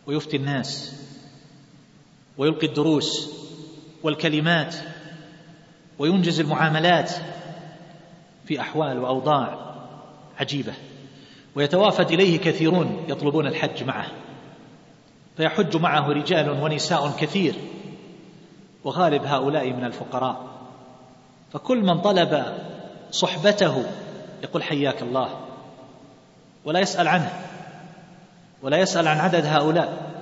ويفتي الناس. ويلقي الدروس والكلمات. وينجز المعاملات في أحوال وأوضاع عجيبة. ويتوافد إليه كثيرون يطلبون الحج معه. فيحج معه رجال ونساء كثير وغالب هؤلاء من الفقراء. فكل من طلب صحبته يقول حياك الله ولا يسأل عنه ولا يسأل عن عدد هؤلاء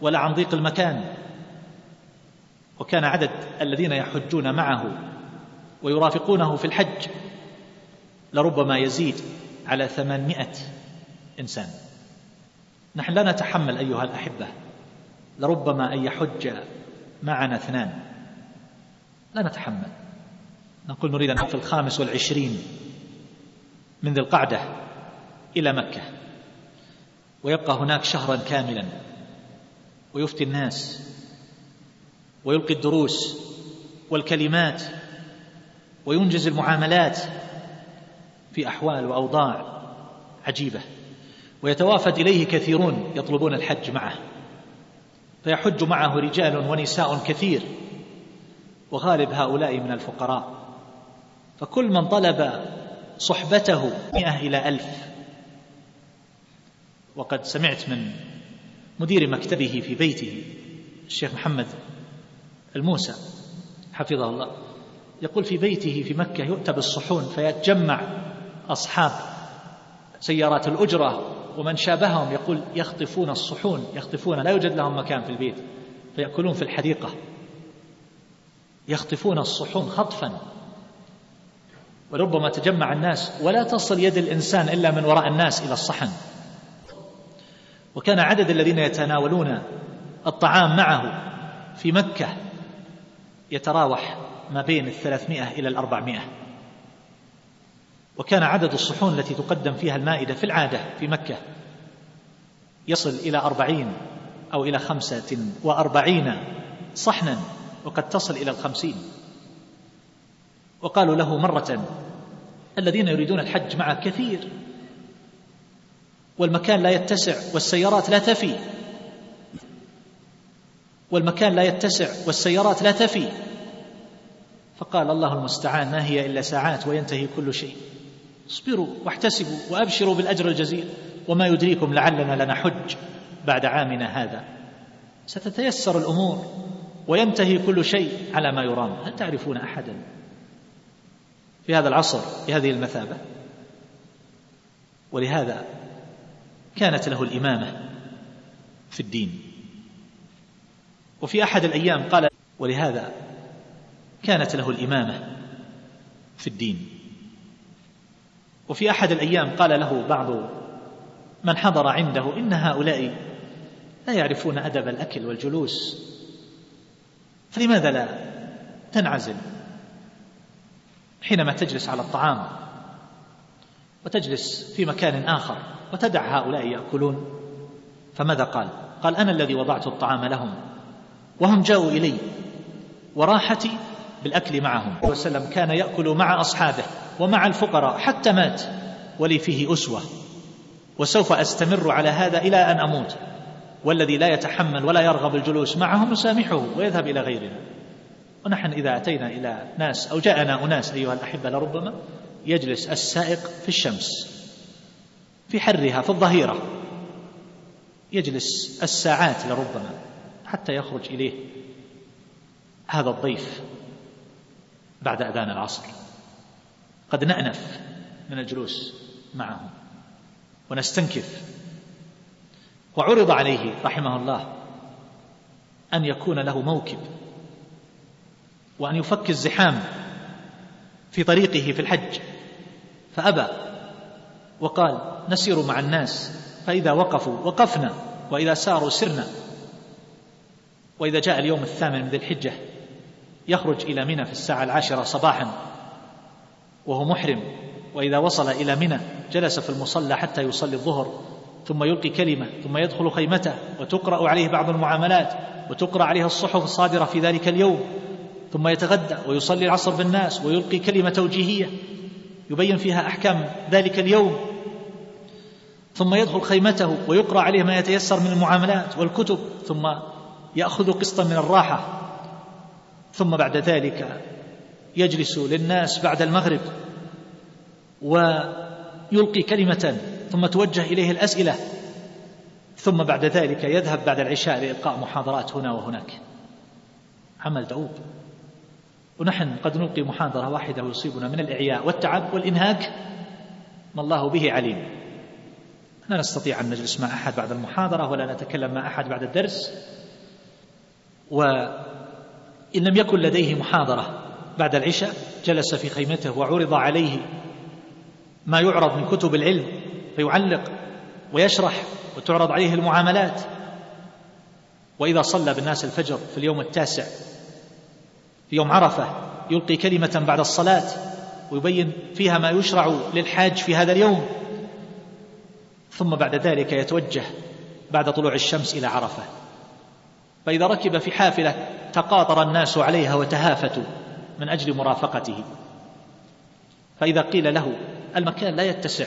ولا عن ضيق المكان. وكان عدد الذين يحجون معه ويرافقونه في الحج لربما يزيد. على ثمانمائة إنسان. نحن لا نتحمل أيها الأحبة لربما أن يحج معنا اثنان. لا نتحمل. نقول نريد أن في الخامس والعشرين من ذي القعدة إلى مكة. ويبقى هناك شهرا كاملا. ويفتي الناس. ويلقي الدروس والكلمات. وينجز المعاملات. في أحوال وأوضاع عجيبة ويتوافد إليه كثيرون يطلبون الحج معه فيحج معه رجال ونساء كثير وغالب هؤلاء من الفقراء فكل من طلب صحبته مئة إلى ألف. وقد سمعت من مدير مكتبه في بيته الشيخ محمد الموسى حفظه الله يقول في بيته في مكة يؤتى بالصحون فيتجمع أصحاب سيارات الأجرة ومن شابههم يقول يخطفون الصحون يخطفون لا يوجد لهم مكان في البيت فيأكلون في الحديقة. يخطفون الصحون خطفا. وربما تجمع الناس ولا تصل يد الإنسان إلا من وراء الناس إلى الصحن. وكان عدد الذين يتناولون الطعام معه في مكة يتراوح ما بين الثلاثمائة إلى الأربعمائة. وكان عدد الصحون التي تقدم فيها المائدة في العادة في مكة يصل إلى أربعين أو إلى خمسة وأربعين صحنا وقد تصل إلى الخمسين. وقالوا له مرة الذين يريدون الحج معك كثير والمكان لا يتسع والسيارات لا تفي. والمكان لا يتسع والسيارات لا تفي. فقال الله المستعان ما هي إلا ساعات وينتهي كل شيء. اصبروا واحتسبوا وأبشروا بالأجر الجزيل وما يدريكم لعلنا لنحج بعد عامنا هذا. ستتيسر الأمور وينتهي كل شيء على ما يرام. هل تعرفون أحدا في هذا العصر بهذه المثابة؟ ولهذا كانت له الإمامة في الدين. وفي أحد الأيام قال ولهذا كانت له الإمامة في الدين. وفي أحد الأيام قال له بعض من حضر عنده إن هؤلاء لا يعرفون أدب الأكل والجلوس فلماذا لا تنعزل حينما تجلس على الطعام وتجلس في مكان آخر وتدع هؤلاء يأكلون؟ فماذا قال؟ قال أنا الذي وضعت الطعام لهم وهم جاءوا إلي وراحتي بالأكل معهم. وسلم كان يأكل مع أصحابه ومع الفقراء حتى مات. ولي فيه أسوة. وسوف أستمر على هذا إلى أن أموت. والذي لا يتحمل ولا يرغب الجلوس معهم نسامحه ويذهب إلى غيرنا. ونحن إذا أتينا إلى ناس أو جاءنا أناس أيها الأحبة لربما يجلس السائق في الشمس في حرها في الظهيرة. يجلس الساعات لربما حتى يخرج إليه هذا الضيف. بعد أذان العصر. قد نأنف من الجلوس معهم ونستنكف. وعرض عليه رحمه الله أن يكون له موكب وأن يفك الزحام في طريقه في الحج. فأبى وقال نسير مع الناس فإذا وقفوا وقفنا وإذا ساروا سرنا. وإذا جاء اليوم الثامن من ذي الحجة يخرج إلى منى في الساعة العاشرة صباحا وهو محرم وإذا وصل إلى منى جلس في المصلى حتى يصلي الظهر ثم يلقي كلمة ثم يدخل خيمته وتقرأ عليه بعض المعاملات وتقرأ عليه الصحف الصادرة في ذلك اليوم ثم يتغدى ويصلي العصر بالناس ويلقي كلمة توجيهية يبين فيها أحكام ذلك اليوم ثم يدخل خيمته ويقرأ عليه ما يتيسر من المعاملات والكتب ثم يأخذ قسطا من الراحة ثم بعد ذلك يجلس للناس بعد المغرب ويلقي كلمة ثم توجه إليه الأسئلة ثم بعد ذلك يذهب بعد العشاء لإلقاء محاضرات هنا وهناك. عمل دؤوب. ونحن قد نلقي محاضرة واحدة ويصيبنا من الإعياء والتعب والإنهاك. ما الله به عليم. لا نستطيع أن نجلس مع أحد بعد المحاضرة ولا نتكلم مع أحد بعد الدرس. وإن لم يكن لديه محاضرة بعد العشاء جلس في خيمته وعرض عليه ما يعرض من كتب العلم فيعلق ويشرح وتعرض عليه المعاملات. وإذا صلى بالناس الفجر في اليوم التاسع في يوم عرفة يلقي كلمة بعد الصلاة ويبين فيها ما يشرع للحاج في هذا اليوم. ثم بعد ذلك يتوجه بعد طلوع الشمس إلى عرفة. فإذا ركب في حافلة تقاطر الناس عليها وتهافتوا من أجل مرافقته. فإذا قيل له المكان لا يتسع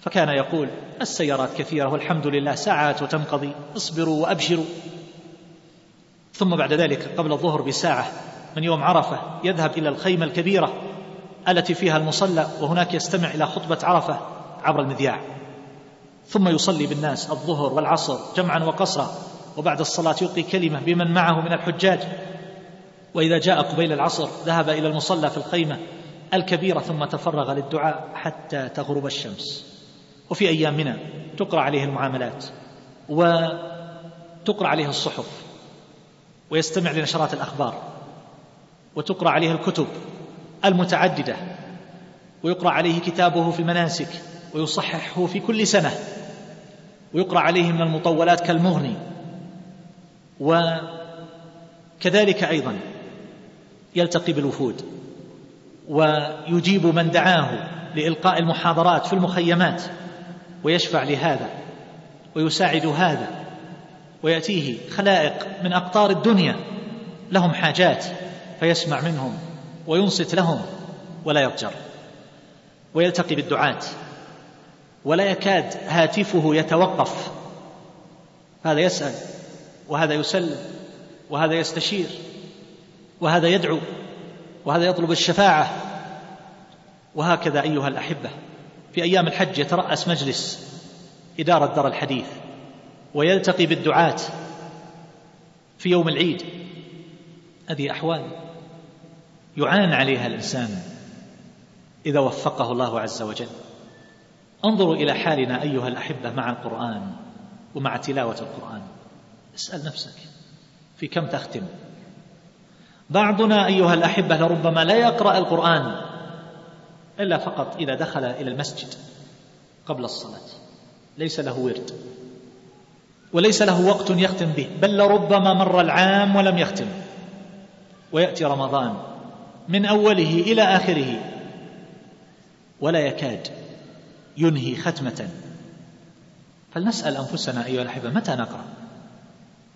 فكان يقول السيارات كثيرة والحمد لله ساعات وتنقضي اصبروا وأبشروا. ثم بعد ذلك قبل الظهر بساعة من يوم عرفة يذهب إلى الخيمة الكبيرة التي فيها المصلى وهناك يستمع إلى خطبة عرفة عبر المذياع. ثم يصلي بالناس الظهر والعصر جمعا وقصرا. وبعد الصلاة يلقي كلمة بمن معه من الحجاج. وإذا جاء قبيل العصر ذهب إلى المصلى في الخيمة الكبيرة ثم تفرغ للدعاء حتى تغرب الشمس. وفي أيامنا تقرأ عليه المعاملات وتقرأ عليه الصحف ويستمع لنشرات الأخبار وتقرأ عليه الكتب المتعددة ويقرأ عليه كتابه في المناسك ويصححه في كل سنة ويقرأ عليه من المطولات كالمغني كذلك أيضا يلتقي بالوفود ويجيب من دعاه لإلقاء المحاضرات في المخيمات ويشفع لهذا ويساعد هذا ويأتيه خلائق من أقطار الدنيا لهم حاجات فيسمع منهم وينصت لهم ولا يضجر ويلتقي بالدعاة ولا يكاد هاتفه يتوقف. هذا يسأل وهذا يسلم وهذا يستشير وهذا يدعو وهذا يطلب الشفاعة. وهكذا أيها الأحبة في أيام الحج يترأس مجلس إدارة دار الحديث ويلتقي بالدعاة في يوم العيد. هذه أحوال يعان عليها الإنسان إذا وفقه الله عز وجل. انظروا إلى حالنا أيها الأحبة مع القرآن ومع تلاوة القرآن. اسأل نفسك في كم تختم؟ بعضنا أيها الأحبة لربما لا يقرأ القرآن إلا فقط إذا دخل إلى المسجد قبل الصلاة ليس له ورد وليس له وقت يختم به بل لربما مر العام ولم يختم ويأتي رمضان من أوله إلى آخره ولا يكاد ينهي ختمة. فلنسأل أنفسنا أيها الأحبة متى نقرأ؟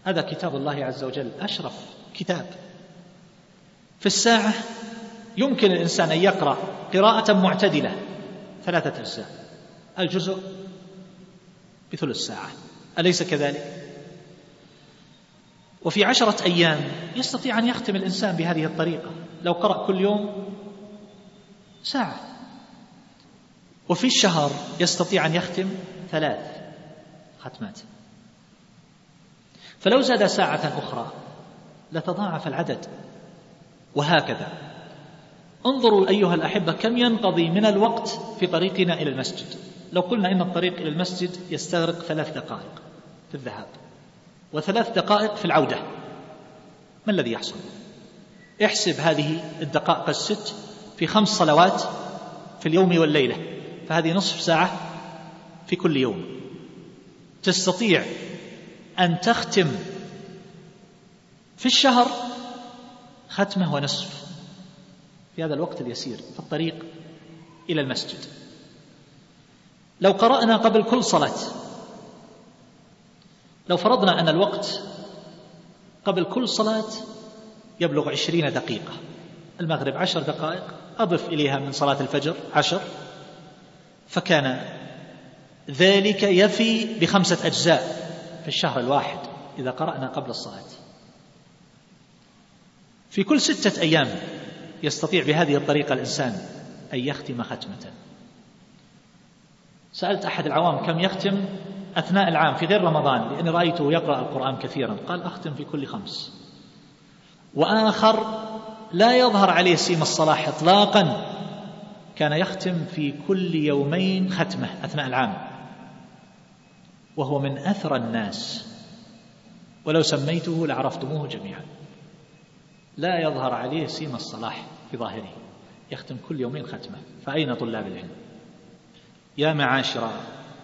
هذا كتاب الله عز وجل أشرف كتاب. في الساعة يمكن الإنسان أن يقرأ قراءة معتدلة ثلاثة أجزاء. الجزء بثلث ساعة. أليس كذلك؟ وفي عشرة أيام يستطيع أن يختم الإنسان بهذه الطريقة. لو قرأ كل يوم ساعة. وفي الشهر يستطيع أن يختم ثلاث ختمات. فلو زاد ساعة أخرى لتضاعف العدد. وهكذا. انظروا أيها الأحبة كم ينقضي من الوقت في طريقنا إلى المسجد. لو قلنا إن الطريق إلى المسجد يستغرق ثلاث دقائق في الذهاب وثلاث دقائق في العودة. ما الذي يحصل؟ احسب هذه الدقائق الست في خمس صلوات في اليوم والليلة فهذه نصف ساعة في كل يوم. تستطيع أن تختم في الشهر ختمة ونصف في هذا الوقت اليسير في الطريق إلى المسجد. لو قرأنا قبل كل صلاة لو فرضنا أن الوقت قبل كل صلاة يبلغ عشرين دقيقة المغرب عشر دقائق أضف إليها من صلاة الفجر عشر فكان ذلك يفي بخمسة أجزاء. في الشهر الواحد إذا قرأنا قبل الصلاة. في كل ستة أيام يستطيع بهذه الطريقة الإنسان أن يختم ختمة سألت أحد العوام كم يختم أثناء العام في غير رمضان لأني رأيته يقرأ القرآن كثيرا. قال أختم في كل خمس. وآخر لا يظهر عليه سيم الصلاح إطلاقا كان يختم في كل يومين ختمة أثناء العام. وهو من أثرى الناس. ولو سميته لعرفتموه جميعا. لا يظهر عليه سيم الصلاح في ظاهره. يختم كل يومين ختمة فأين طلاب العلم؟ يا معاشر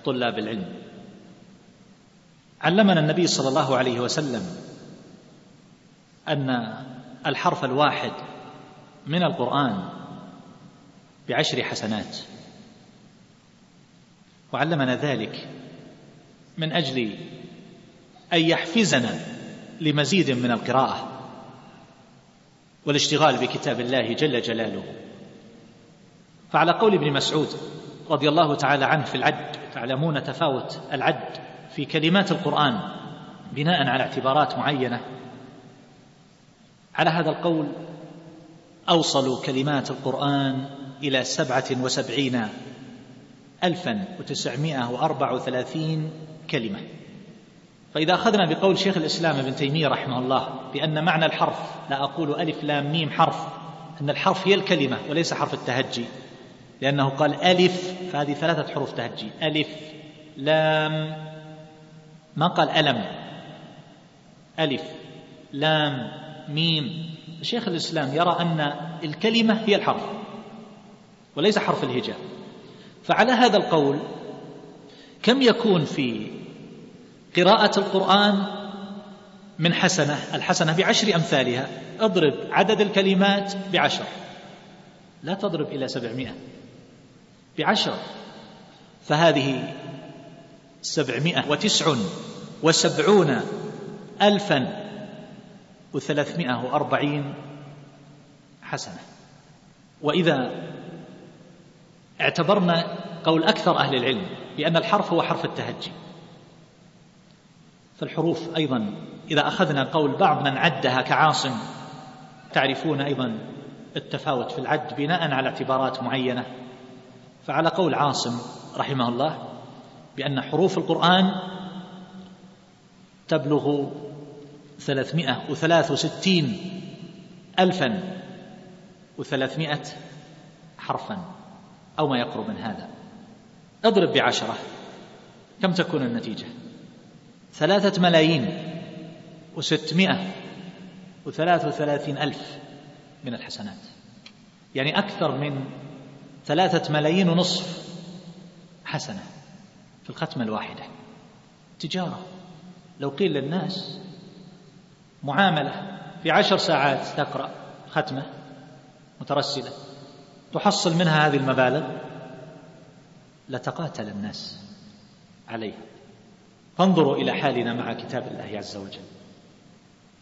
طلاب العلم. علمنا النبي صلى الله عليه وسلم أن الحرف الواحد من القرآن بعشر حسنات. وعلمنا ذلك من أجل أن يحفزنا لمزيد من القراءة والاشتغال بكتاب الله جل جلاله. فعلى قول ابن مسعود رضي الله تعالى عنه في العد تعلمون تفاوت العد في كلمات القرآن بناء على اعتبارات معينة على هذا القول أوصلوا كلمات القرآن إلى سبعة وسبعين ألفا وتسعمائة وأربع وثلاثين كلمة. فإذا أخذنا بقول شيخ الإسلام ابن تيمية رحمه الله بأن معنى الحرف لا أقول ألف لام ميم حرف أن الحرف هي الكلمة وليس حرف التهجي لأنه قال ألف فهذه ثلاثة حروف تهجي ألف لام ما قال ألم؟ ألف لام ميم. شيخ الإسلام يرى أن الكلمة هي الحرف وليس حرف الهجاء. فعلى هذا القول كم يكون في قراءة القرآن من حسنة؟ الحسنة بعشر أمثالها. اضرب عدد الكلمات بعشر. لا تضرب إلى سبعمائة. بعشر. فهذه سبعمائة وتسع وسبعون ألفا وثلاثمائة وأربعين حسنة. وإذا اعتبرنا قول أكثر أهل العلم بأن الحرف هو حرف التهجي. فالحروف أيضا إذا أخذنا قول بعض من عدها كعاصم تعرفون أيضا التفاوت في العد بناء على اعتبارات معينة. فعلى قول عاصم رحمه الله بأن حروف القرآن تبلغ ثلاثمائة وثلاث وستين ألفا وثلاثمائة حرفا أو ما يقرب من هذا. اضرب بعشرة. كم تكون النتيجة؟ ثلاثة ملايين وستمائة وثلاث وثلاثين ألف من الحسنات. يعني أكثر من ثلاثة ملايين ونصف حسنة في الختمة الواحدة. تجارة. لو قيل للناس معاملة في عشر ساعات تقرأ ختمة مترسلة تحصل منها هذه المبالغ لتقاتل الناس عليها فانظروا إلى حالنا مع كتاب الله عز وجل.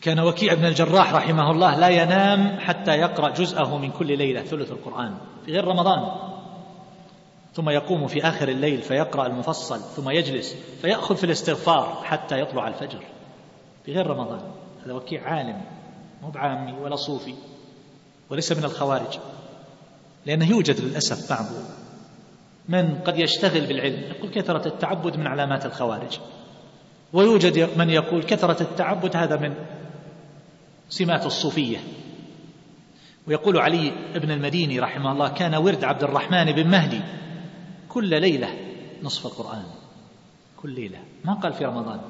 كان وكيع بن الجراح رحمه الله لا ينام حتى يقرأ جزءه من كل ليلة ثلث القرآن في غير رمضان. ثم يقوم في آخر الليل فيقرأ المفصل ثم يجلس فيأخذ في الاستغفار حتى يطلع الفجر في غير رمضان. هذا وكيع عالم مو بعامي ولا صوفي وليس من الخوارج لأنه يوجد للأسف بعض من قد يشتغل بالعلم. يقول كثرة التعبد من علامات الخوارج. ويوجد من يقول كثرة التعبد هذا من سمات الصوفية. ويقول علي بن المديني رحمه الله كان ورد عبد الرحمن بن مهدي كل ليلة نصف القرآن. كل ليلة. ما قال في رمضان.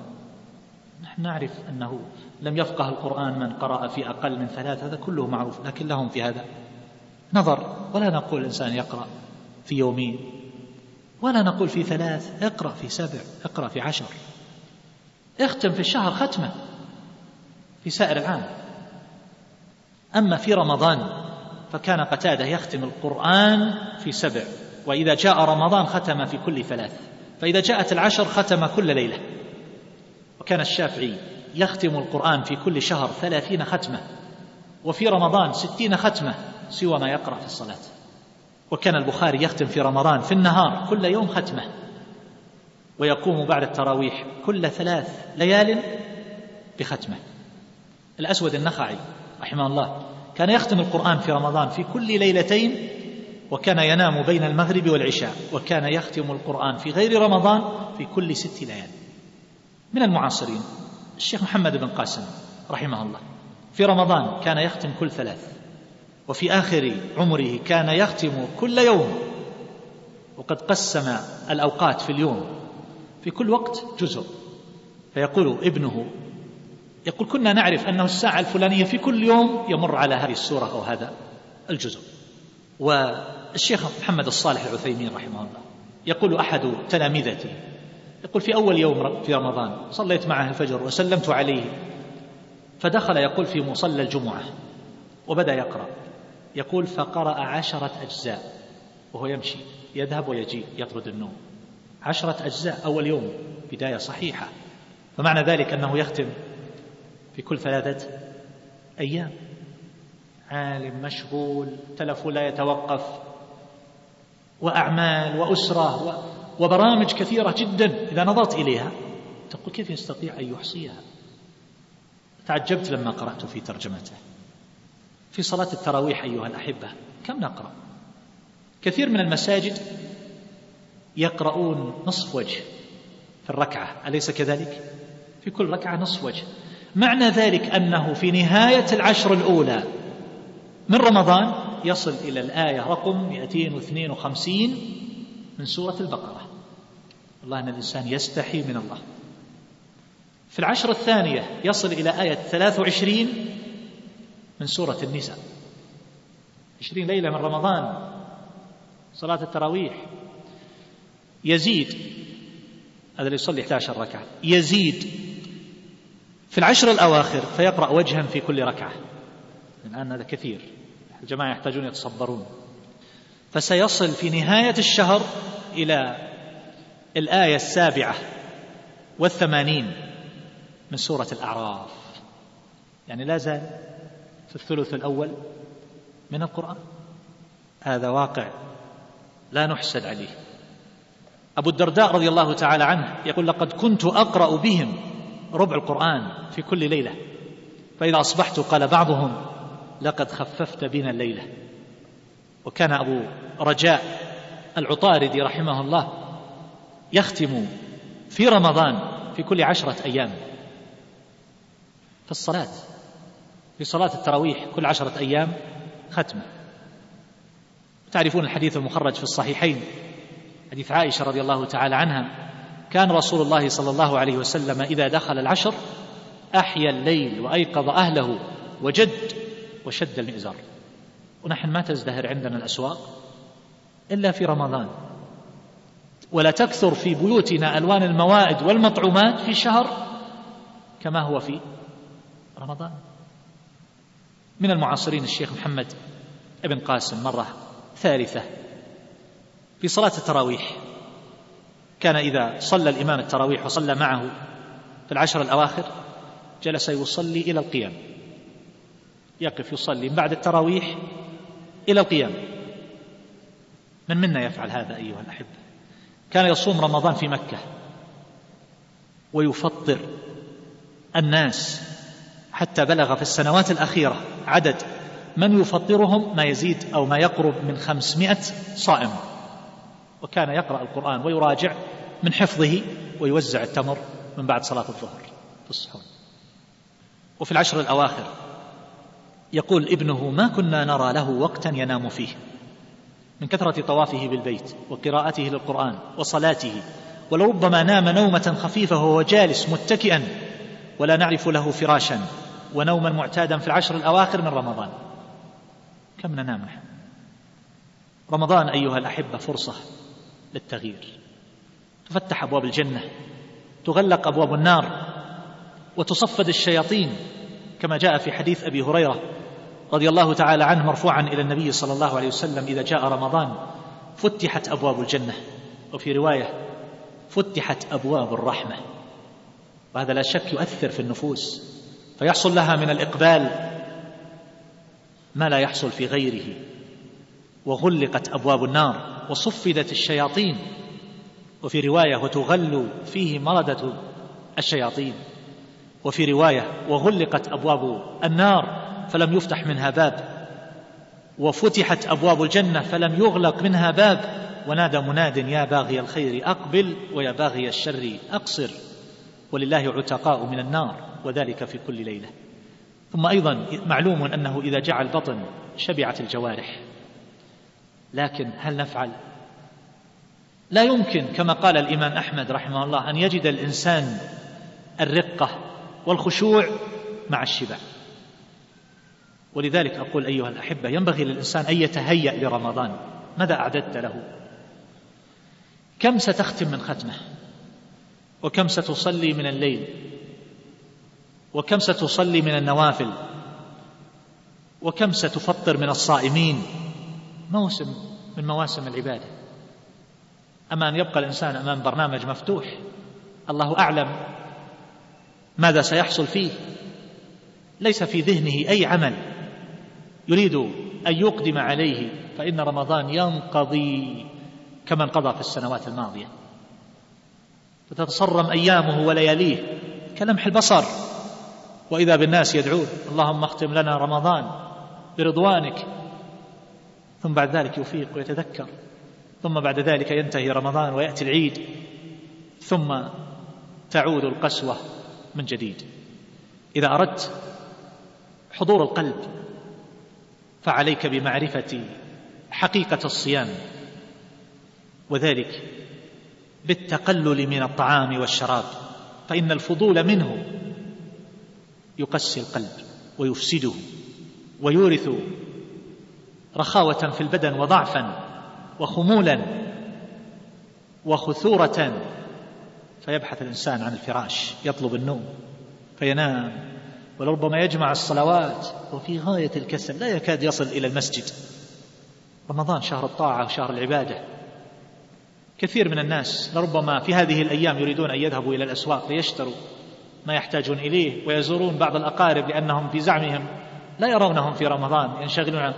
نحن نعرف أنه لم يفقه القرآن من قرأ في أقل من ثلاث هذا كله معروف لكن لهم في هذا نظر. ولا نقول الإنسان يقرأ في يومين. ولا نقول في ثلاث اقرأ في سبع اقرأ في عشر. اختم في الشهر ختمة في سائر العام. أما في رمضان فكان قتادة يختم القرآن في سبع. وإذا جاء رمضان ختم في كل ثلاث. فإذا جاءت العشر ختم كل ليلة. وكان الشافعي يختم القرآن في كل شهر ثلاثين ختمة. وفي رمضان ستين ختمة سوى ما يقرأ في الصلاة. وكان البخاري يختم في رمضان في النهار كل يوم ختمة ويقوم بعد التراويح كل ثلاث ليال بختمة. الأسود النخعي رحمه الله كان يختم القرآن في رمضان في كل ليلتين وكان ينام بين المغرب والعشاء وكان يختم القرآن في غير رمضان في كل ست ليال. من المعاصرين الشيخ محمد بن قاسم رحمه الله في رمضان كان يختم كل ثلاث. وفي آخر عمره كان يختم كل يوم. وقد قسم الأوقات في اليوم. في كل وقت جزء. فيقول ابنه يقول كنا نعرف أنه الساعة الفلانية في كل يوم يمر على هذه السورة أو هذا الجزء. والشيخ محمد الصالح العثيمين رحمه الله يقول أحد تلامذتي يقول في أول يوم في رمضان صليت معه الفجر وسلمت عليه فدخل يقول في مصلى الجمعة وبدأ يقرأ. يقول فقرأ عشرة أجزاء وهو يمشي يذهب ويجي يطرد النوم. عشرة أجزاء أول يوم بداية صحيحة. فمعنى ذلك أنه يختم في كل ثلاثة أيام. عالم مشغول تلف لا يتوقف وأعمال وأسرة وبرامج كثيرة جدا. إذا نظرت إليها تقول كيف يستطيع أن يحصيها؟ تعجبت لما قرأت في ترجمته. في صلاة التراويح أيها الأحبة. كم نقرأ؟ كثير من المساجد يقرؤون نصف وجه في الركعة. أليس كذلك؟ في كل ركعة نصف وجه. معنى ذلك أنه في نهاية العشر الأولى من رمضان يصل إلى الآية رقم 252 من سورة البقرة. والله أن الإنسان يستحي من الله. في العشر الثانية يصل إلى آية 23 من سورة النساء. عشرين ليلة من رمضان. صلاة التراويح. يزيد هذا اللي يصلي 11 ركعة. يزيد في العشر الأواخر فيقرأ وجها في كل ركعة. الآن هذا كثير. الجماعة يحتاجون يتصبرون. فسيصل في نهاية الشهر إلى الآية السابعة والثمانين من سورة الأعراف. يعني لا زال الثلث الأول من القرآن؟ هذا واقع لا نحسد عليه. أبو الدرداء رضي الله تعالى عنه يقول لقد كنت أقرأ بهم ربع القرآن في كل ليلة فإذا أصبحت قال بعضهم لقد خففت بنا الليلة. وكان أبو رجاء العطاردي رحمه الله يختم في رمضان في كل عشرة أيام في الصلاة. في صلاة التراويح كل عشرة أيام ختمة تعرفون الحديث المخرج في الصحيحين حديث عائشة رضي الله تعالى عنها. كان رسول الله صلى الله عليه وسلم إذا دخل العشر أحيا الليل وأيقظ أهله وجد وشد المئزر. ونحن ما تزدهر عندنا الأسواق إلا في رمضان. ولا تكثر في بيوتنا ألوان الموائد والمطعومات في شهر كما هو في رمضان. من المعاصرين الشيخ محمد ابن قاسم مرة ثالثة في صلاة التراويح. كان إذا صلى الإمام التراويح وصلى معه في العشر الأواخر جلس يصلي إلى القيام. يقف يصلي بعد التراويح إلى القيام. من منا يفعل هذا أيها الأحبة؟ كان يصوم رمضان في مكة ويفطر الناس حتى بلغ في السنوات الأخيرة عدد من يفطرهم ما يزيد أو ما يقرب من خمسمائة صائم. وكان يقرأ القرآن ويراجع من حفظه ويوزع التمر من بعد صلاة الظهر في الصحون وفي العشر الأواخر يقول ابنه ما كنا نرى له وقتا ينام فيه من كثرة طوافه بالبيت وقراءته للقرآن وصلاته ولربما نام نومة خفيفة وهو جالس متكئا ولا نعرف له فراشا. ونوما معتادا في العشر الأواخر من رمضان. كم ننام نحن رمضان أيها الأحبة فرصة للتغيير. تفتح أبواب الجنة تغلق أبواب النار وتصفد الشياطين كما جاء في حديث أبي هريرة رضي الله تعالى عنه مرفوعا إلى النبي صلى الله عليه وسلم إذا جاء رمضان فتحت أبواب الجنة. وفي رواية فتحت أبواب الرحمة. وهذا لا شك يؤثر في النفوس. فيحصل لها من الإقبال ما لا يحصل في غيره. وغلقت أبواب النار وصفدت الشياطين. وفي رواية وتغل فيه مردة الشياطين. وفي رواية وغلقت أبواب النار فلم يفتح منها باب. وفتحت أبواب الجنة فلم يغلق منها باب. ونادى مناد يا باغي الخير أقبل ويا باغي الشر أقصر. ولله عتقاء من النار. وذلك في كل ليلة. ثم أيضا معلوم أنه إذا جاع البطن شبعت الجوارح. لكن هل نفعل؟ لا يمكن كما قال الإمام أحمد رحمه الله أن يجد الإنسان الرقة والخشوع مع الشبع. ولذلك أقول أيها الأحبة ينبغي للإنسان أن يتهيأ لرمضان. ماذا أعددت له؟ كم ستختم من ختمة؟ وكم ستصلي من الليل؟ وكم ستصلي من النوافل؟ وكم ستفطر من الصائمين؟ موسم من مواسم العبادة. اما ان يبقى الإنسان أمام برنامج مفتوح. الله أعلم ماذا سيحصل فيه. ليس في ذهنه أي عمل. يريد أن يقدم عليه. فإن رمضان ينقضي كما انقضى في السنوات الماضية. فتتصرم أيامه ولياليه كلمح البصر. وإذا بالناس يدعون اللهم اختم لنا رمضان برضوانك ثم بعد ذلك يفيق ويتذكر ثم بعد ذلك ينتهي رمضان ويأتي العيد ثم تعود القسوة من جديد. إذا أردت حضور القلب فعليك بمعرفة حقيقة الصيام وذلك بالتقلل من الطعام والشراب فإن الفضول منه يقسي القلب ويفسده ويورث رخاوة في البدن وضعفا وخمولا وخثورة. فيبحث الإنسان عن الفراش يطلب النوم فينام ولربما يجمع الصلوات. وفي غاية الكسل لا يكاد يصل إلى المسجد. رمضان شهر الطاعة وشهر العبادة. كثير من الناس لربما في هذه الأيام يريدون أن يذهبوا إلى الأسواق ليشتروا ما يحتاجون إليه ويزورون بعض الأقارب لأنهم في زعمهم لا يرونهم في رمضان ينشغلون.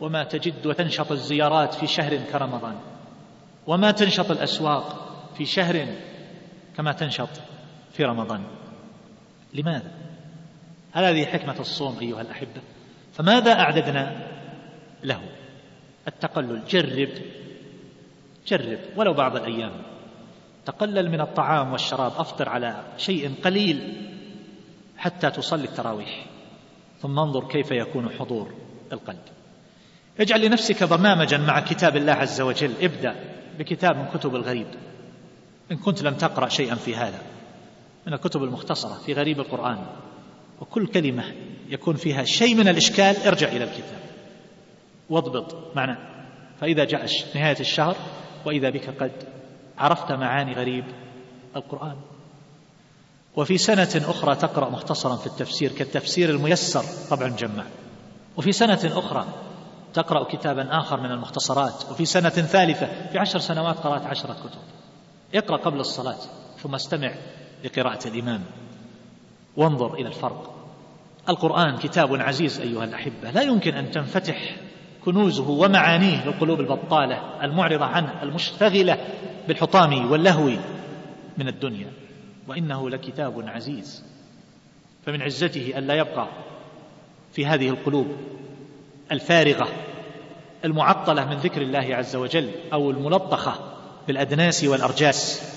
وما تجد وتنشط الزيارات في شهر كرمضان. وما تنشط الأسواق في شهر كما تنشط في رمضان. لماذا؟ هذه حكمة الصوم أيها الأحبة؟ فماذا أعددنا له؟ التقلل. جرب. جرب. ولو بعض الأيام. تقلل من الطعام والشراب أفطر على شيء قليل حتى تصلي التراويح. ثم انظر كيف يكون حضور القلب. اجعل لنفسك برنامجا مع كتاب الله عز وجل. ابدأ بكتاب من كتب الغريب إن كنت لم تقرأ شيئا في هذا من الكتب المختصرة في غريب القرآن. وكل كلمة يكون فيها شيء من الإشكال ارجع إلى الكتاب. واضبط. معنى فإذا جاء نهاية الشهر وإذا بك قد عرفت معاني غريب؟ القرآن. وفي سنة أخرى تقرأ مختصرا في التفسير كالتفسير الميسر طبع مجمع وفي سنة أخرى تقرأ كتابا آخر من المختصرات. وفي سنة ثالثة في عشر سنوات قرأت عشرة كتب. اقرأ قبل الصلاة ثم استمع لقراءة الإمام. وانظر إلى الفرق. القرآن كتاب عزيز أيها الأحبة لا يمكن أن تنفتح كنوزه ومعانيه للقلوب البطالة المعرضة عنه المشتغلة بالحطام واللهو من الدنيا. وإنه لكتاب عزيز. فمن عزته ألا يبقى في هذه القلوب الفارغة المعطلة من ذكر الله عز وجل أو الملطخة بالأدناس والأرجاس.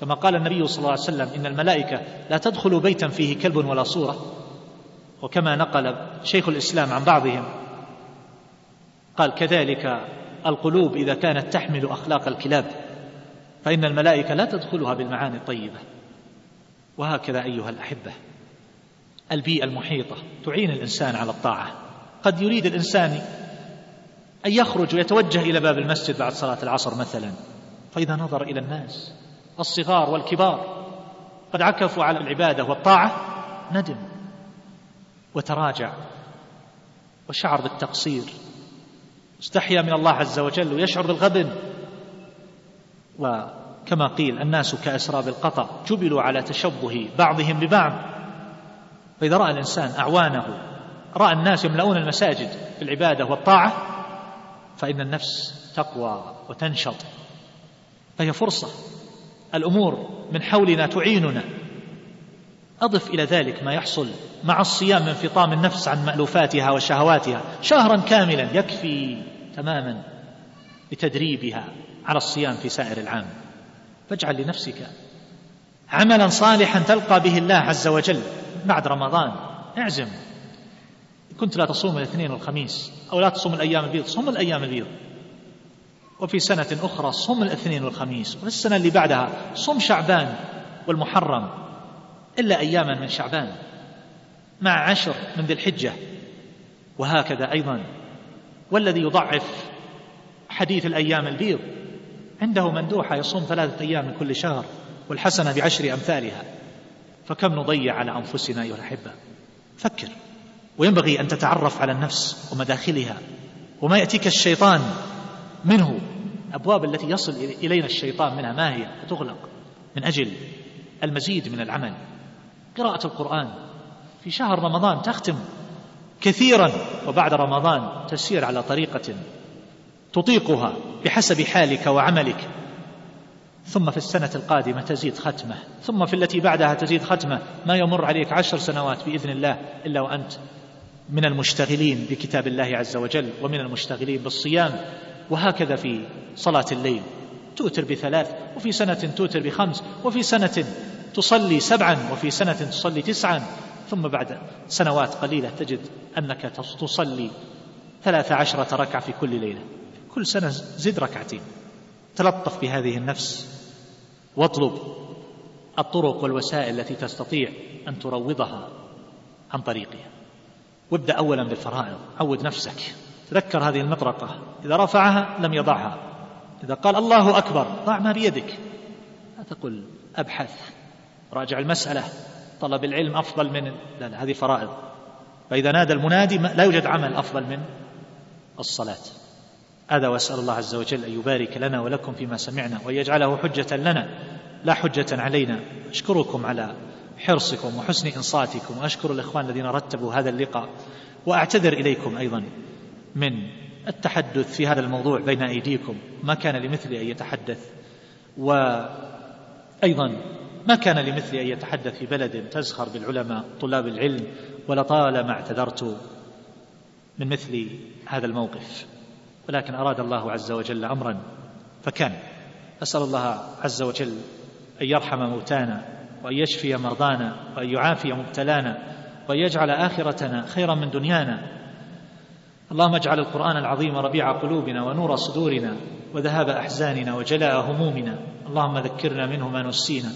كما قال النبي صلى الله عليه وسلم إن الملائكة لا تدخل بيتا فيه كلب ولا صورة. وكما نقل شيخ الإسلام عن بعضهم قال كذلك القلوب إذا كانت تحمل أخلاق الكلاب فإن الملائكة لا تدخلها بالمعاني الطيبة. وهكذا أيها الأحبة البيئة المحيطة تعين الإنسان على الطاعة. قد يريد الإنسان أن يخرج ويتوجه إلى باب المسجد بعد صلاة العصر مثلا فإذا نظر إلى الناس الصغار والكبار قد عكفوا على العبادة والطاعة ندم وتراجع وشعر بالتقصير. استحيا من الله عز وجل ويشعر بالغبن وكما قيل الناس كأسراب القطع جبلوا على تشبه بعضهم ببعض. فإذا رأى الإنسان أعوانه رأى الناس يملؤون المساجد بالعبادة والطاعة فإن النفس تقوى وتنشط. فهي فرصة. الأمور من حولنا تعيننا. أضف إلى ذلك ما يحصل مع الصيام من فطام النفس عن مألوفاتها وشهواتها. شهرا كاملا يكفي. تماما لتدريبها على الصيام في سائر العام. فاجعل لنفسك عملا صالحا تلقى به الله عز وجل بعد رمضان. اعزم. كنت لا تصوم الاثنين والخميس أو لا تصوم الأيام البيض صم الأيام البيض. وفي سنة أخرى صم الاثنين والخميس وفي السنة اللي بعدها صم شعبان والمحرم. إلا أياما من شعبان مع عشر من ذي الحجة. وهكذا أيضا. والذي يضعف حديث الأيام البيض. عنده مندوحة يصوم ثلاثة أيام من كل شهر والحسنة بعشر أمثالها. فكم نضيع على أنفسنا أيها الأحبة؟ فكر. وينبغي أن تتعرف على النفس ومداخلها. وما يأتيك الشيطان منه. الأبواب التي يصل إلينا الشيطان منها ما هي؟ تغلق. من أجل المزيد من العمل. قراءة القرآن. في شهر رمضان تختم كثيرا وبعد رمضان تسير على طريقة تطيقها بحسب حالك وعملك. ثم في السنة القادمة تزيد ختمة. ثم في التي بعدها تزيد ختمة. ما يمر عليك عشر سنوات بإذن الله إلا وأنت من المشتغلين بكتاب الله عز وجل ومن المشتغلين بالصيام. وهكذا في صلاة الليل توتر بثلاث وفي سنة توتر بخمس وفي سنة تصلي سبعا وفي سنة تصلي تسعا. ثم بعد سنوات قليلة تجد أنك تصلي ثلاث عشرة ركعة في كل ليلة. كل سنة زد ركعتين. تلطف بهذه النفس واطلب الطرق والوسائل التي تستطيع أن تروضها عن طريقها. وابدأ أولا بالفرائض. عود نفسك. تذكر هذه المطرقة. إذا رفعها لم يضعها. إذا قال الله أكبر ضع ما بيدك. لا تقل أبحث. راجع المسألة. طلب العلم أفضل من لا لا هذه فرائض. فإذا نادى المنادي لا يوجد عمل أفضل من الصلاة. هذا وأسأل الله عز وجل أن يبارك لنا ولكم فيما سمعنا وأن يجعله حجة لنا لا حجة علينا. أشكركم على حرصكم وحسن إنصاتكم. وأشكر الإخوان الذين رتبوا هذا اللقاء. وأعتذر إليكم أيضا من التحدث في هذا الموضوع بين أيديكم. ما كان لمثلي أن يتحدث. وأيضا ما كان لمثلي أن يتحدث في بلد تزخر بالعلماء طلاب العلم ولطالما اعتذرت من مثل هذا الموقف. ولكن أراد الله عز وجل أمرا فكان. أسأل الله عز وجل أن يرحم موتانا وأن يشفي مرضانا وأن يعافي مبتلانا وأن يجعل آخرتنا خيرا من دنيانا. اللهم اجعل القرآن العظيم ربيع قلوبنا ونور صدورنا وذهاب أحزاننا وجلاء همومنا. اللهم ذكرنا منه ما نسينا.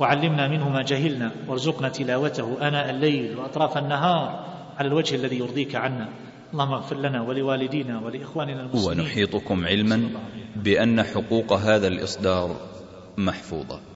وعلمنا منه ما جهلنا. وارزقنا تلاوته آناء الليل وأطراف النهار على الوجه الذي يرضيك عنا. اللهم اغفر لنا ولوالدينا ولإخواننا المسلمين. ونحيطكم علما بأن حقوق هذا الإصدار محفوظة.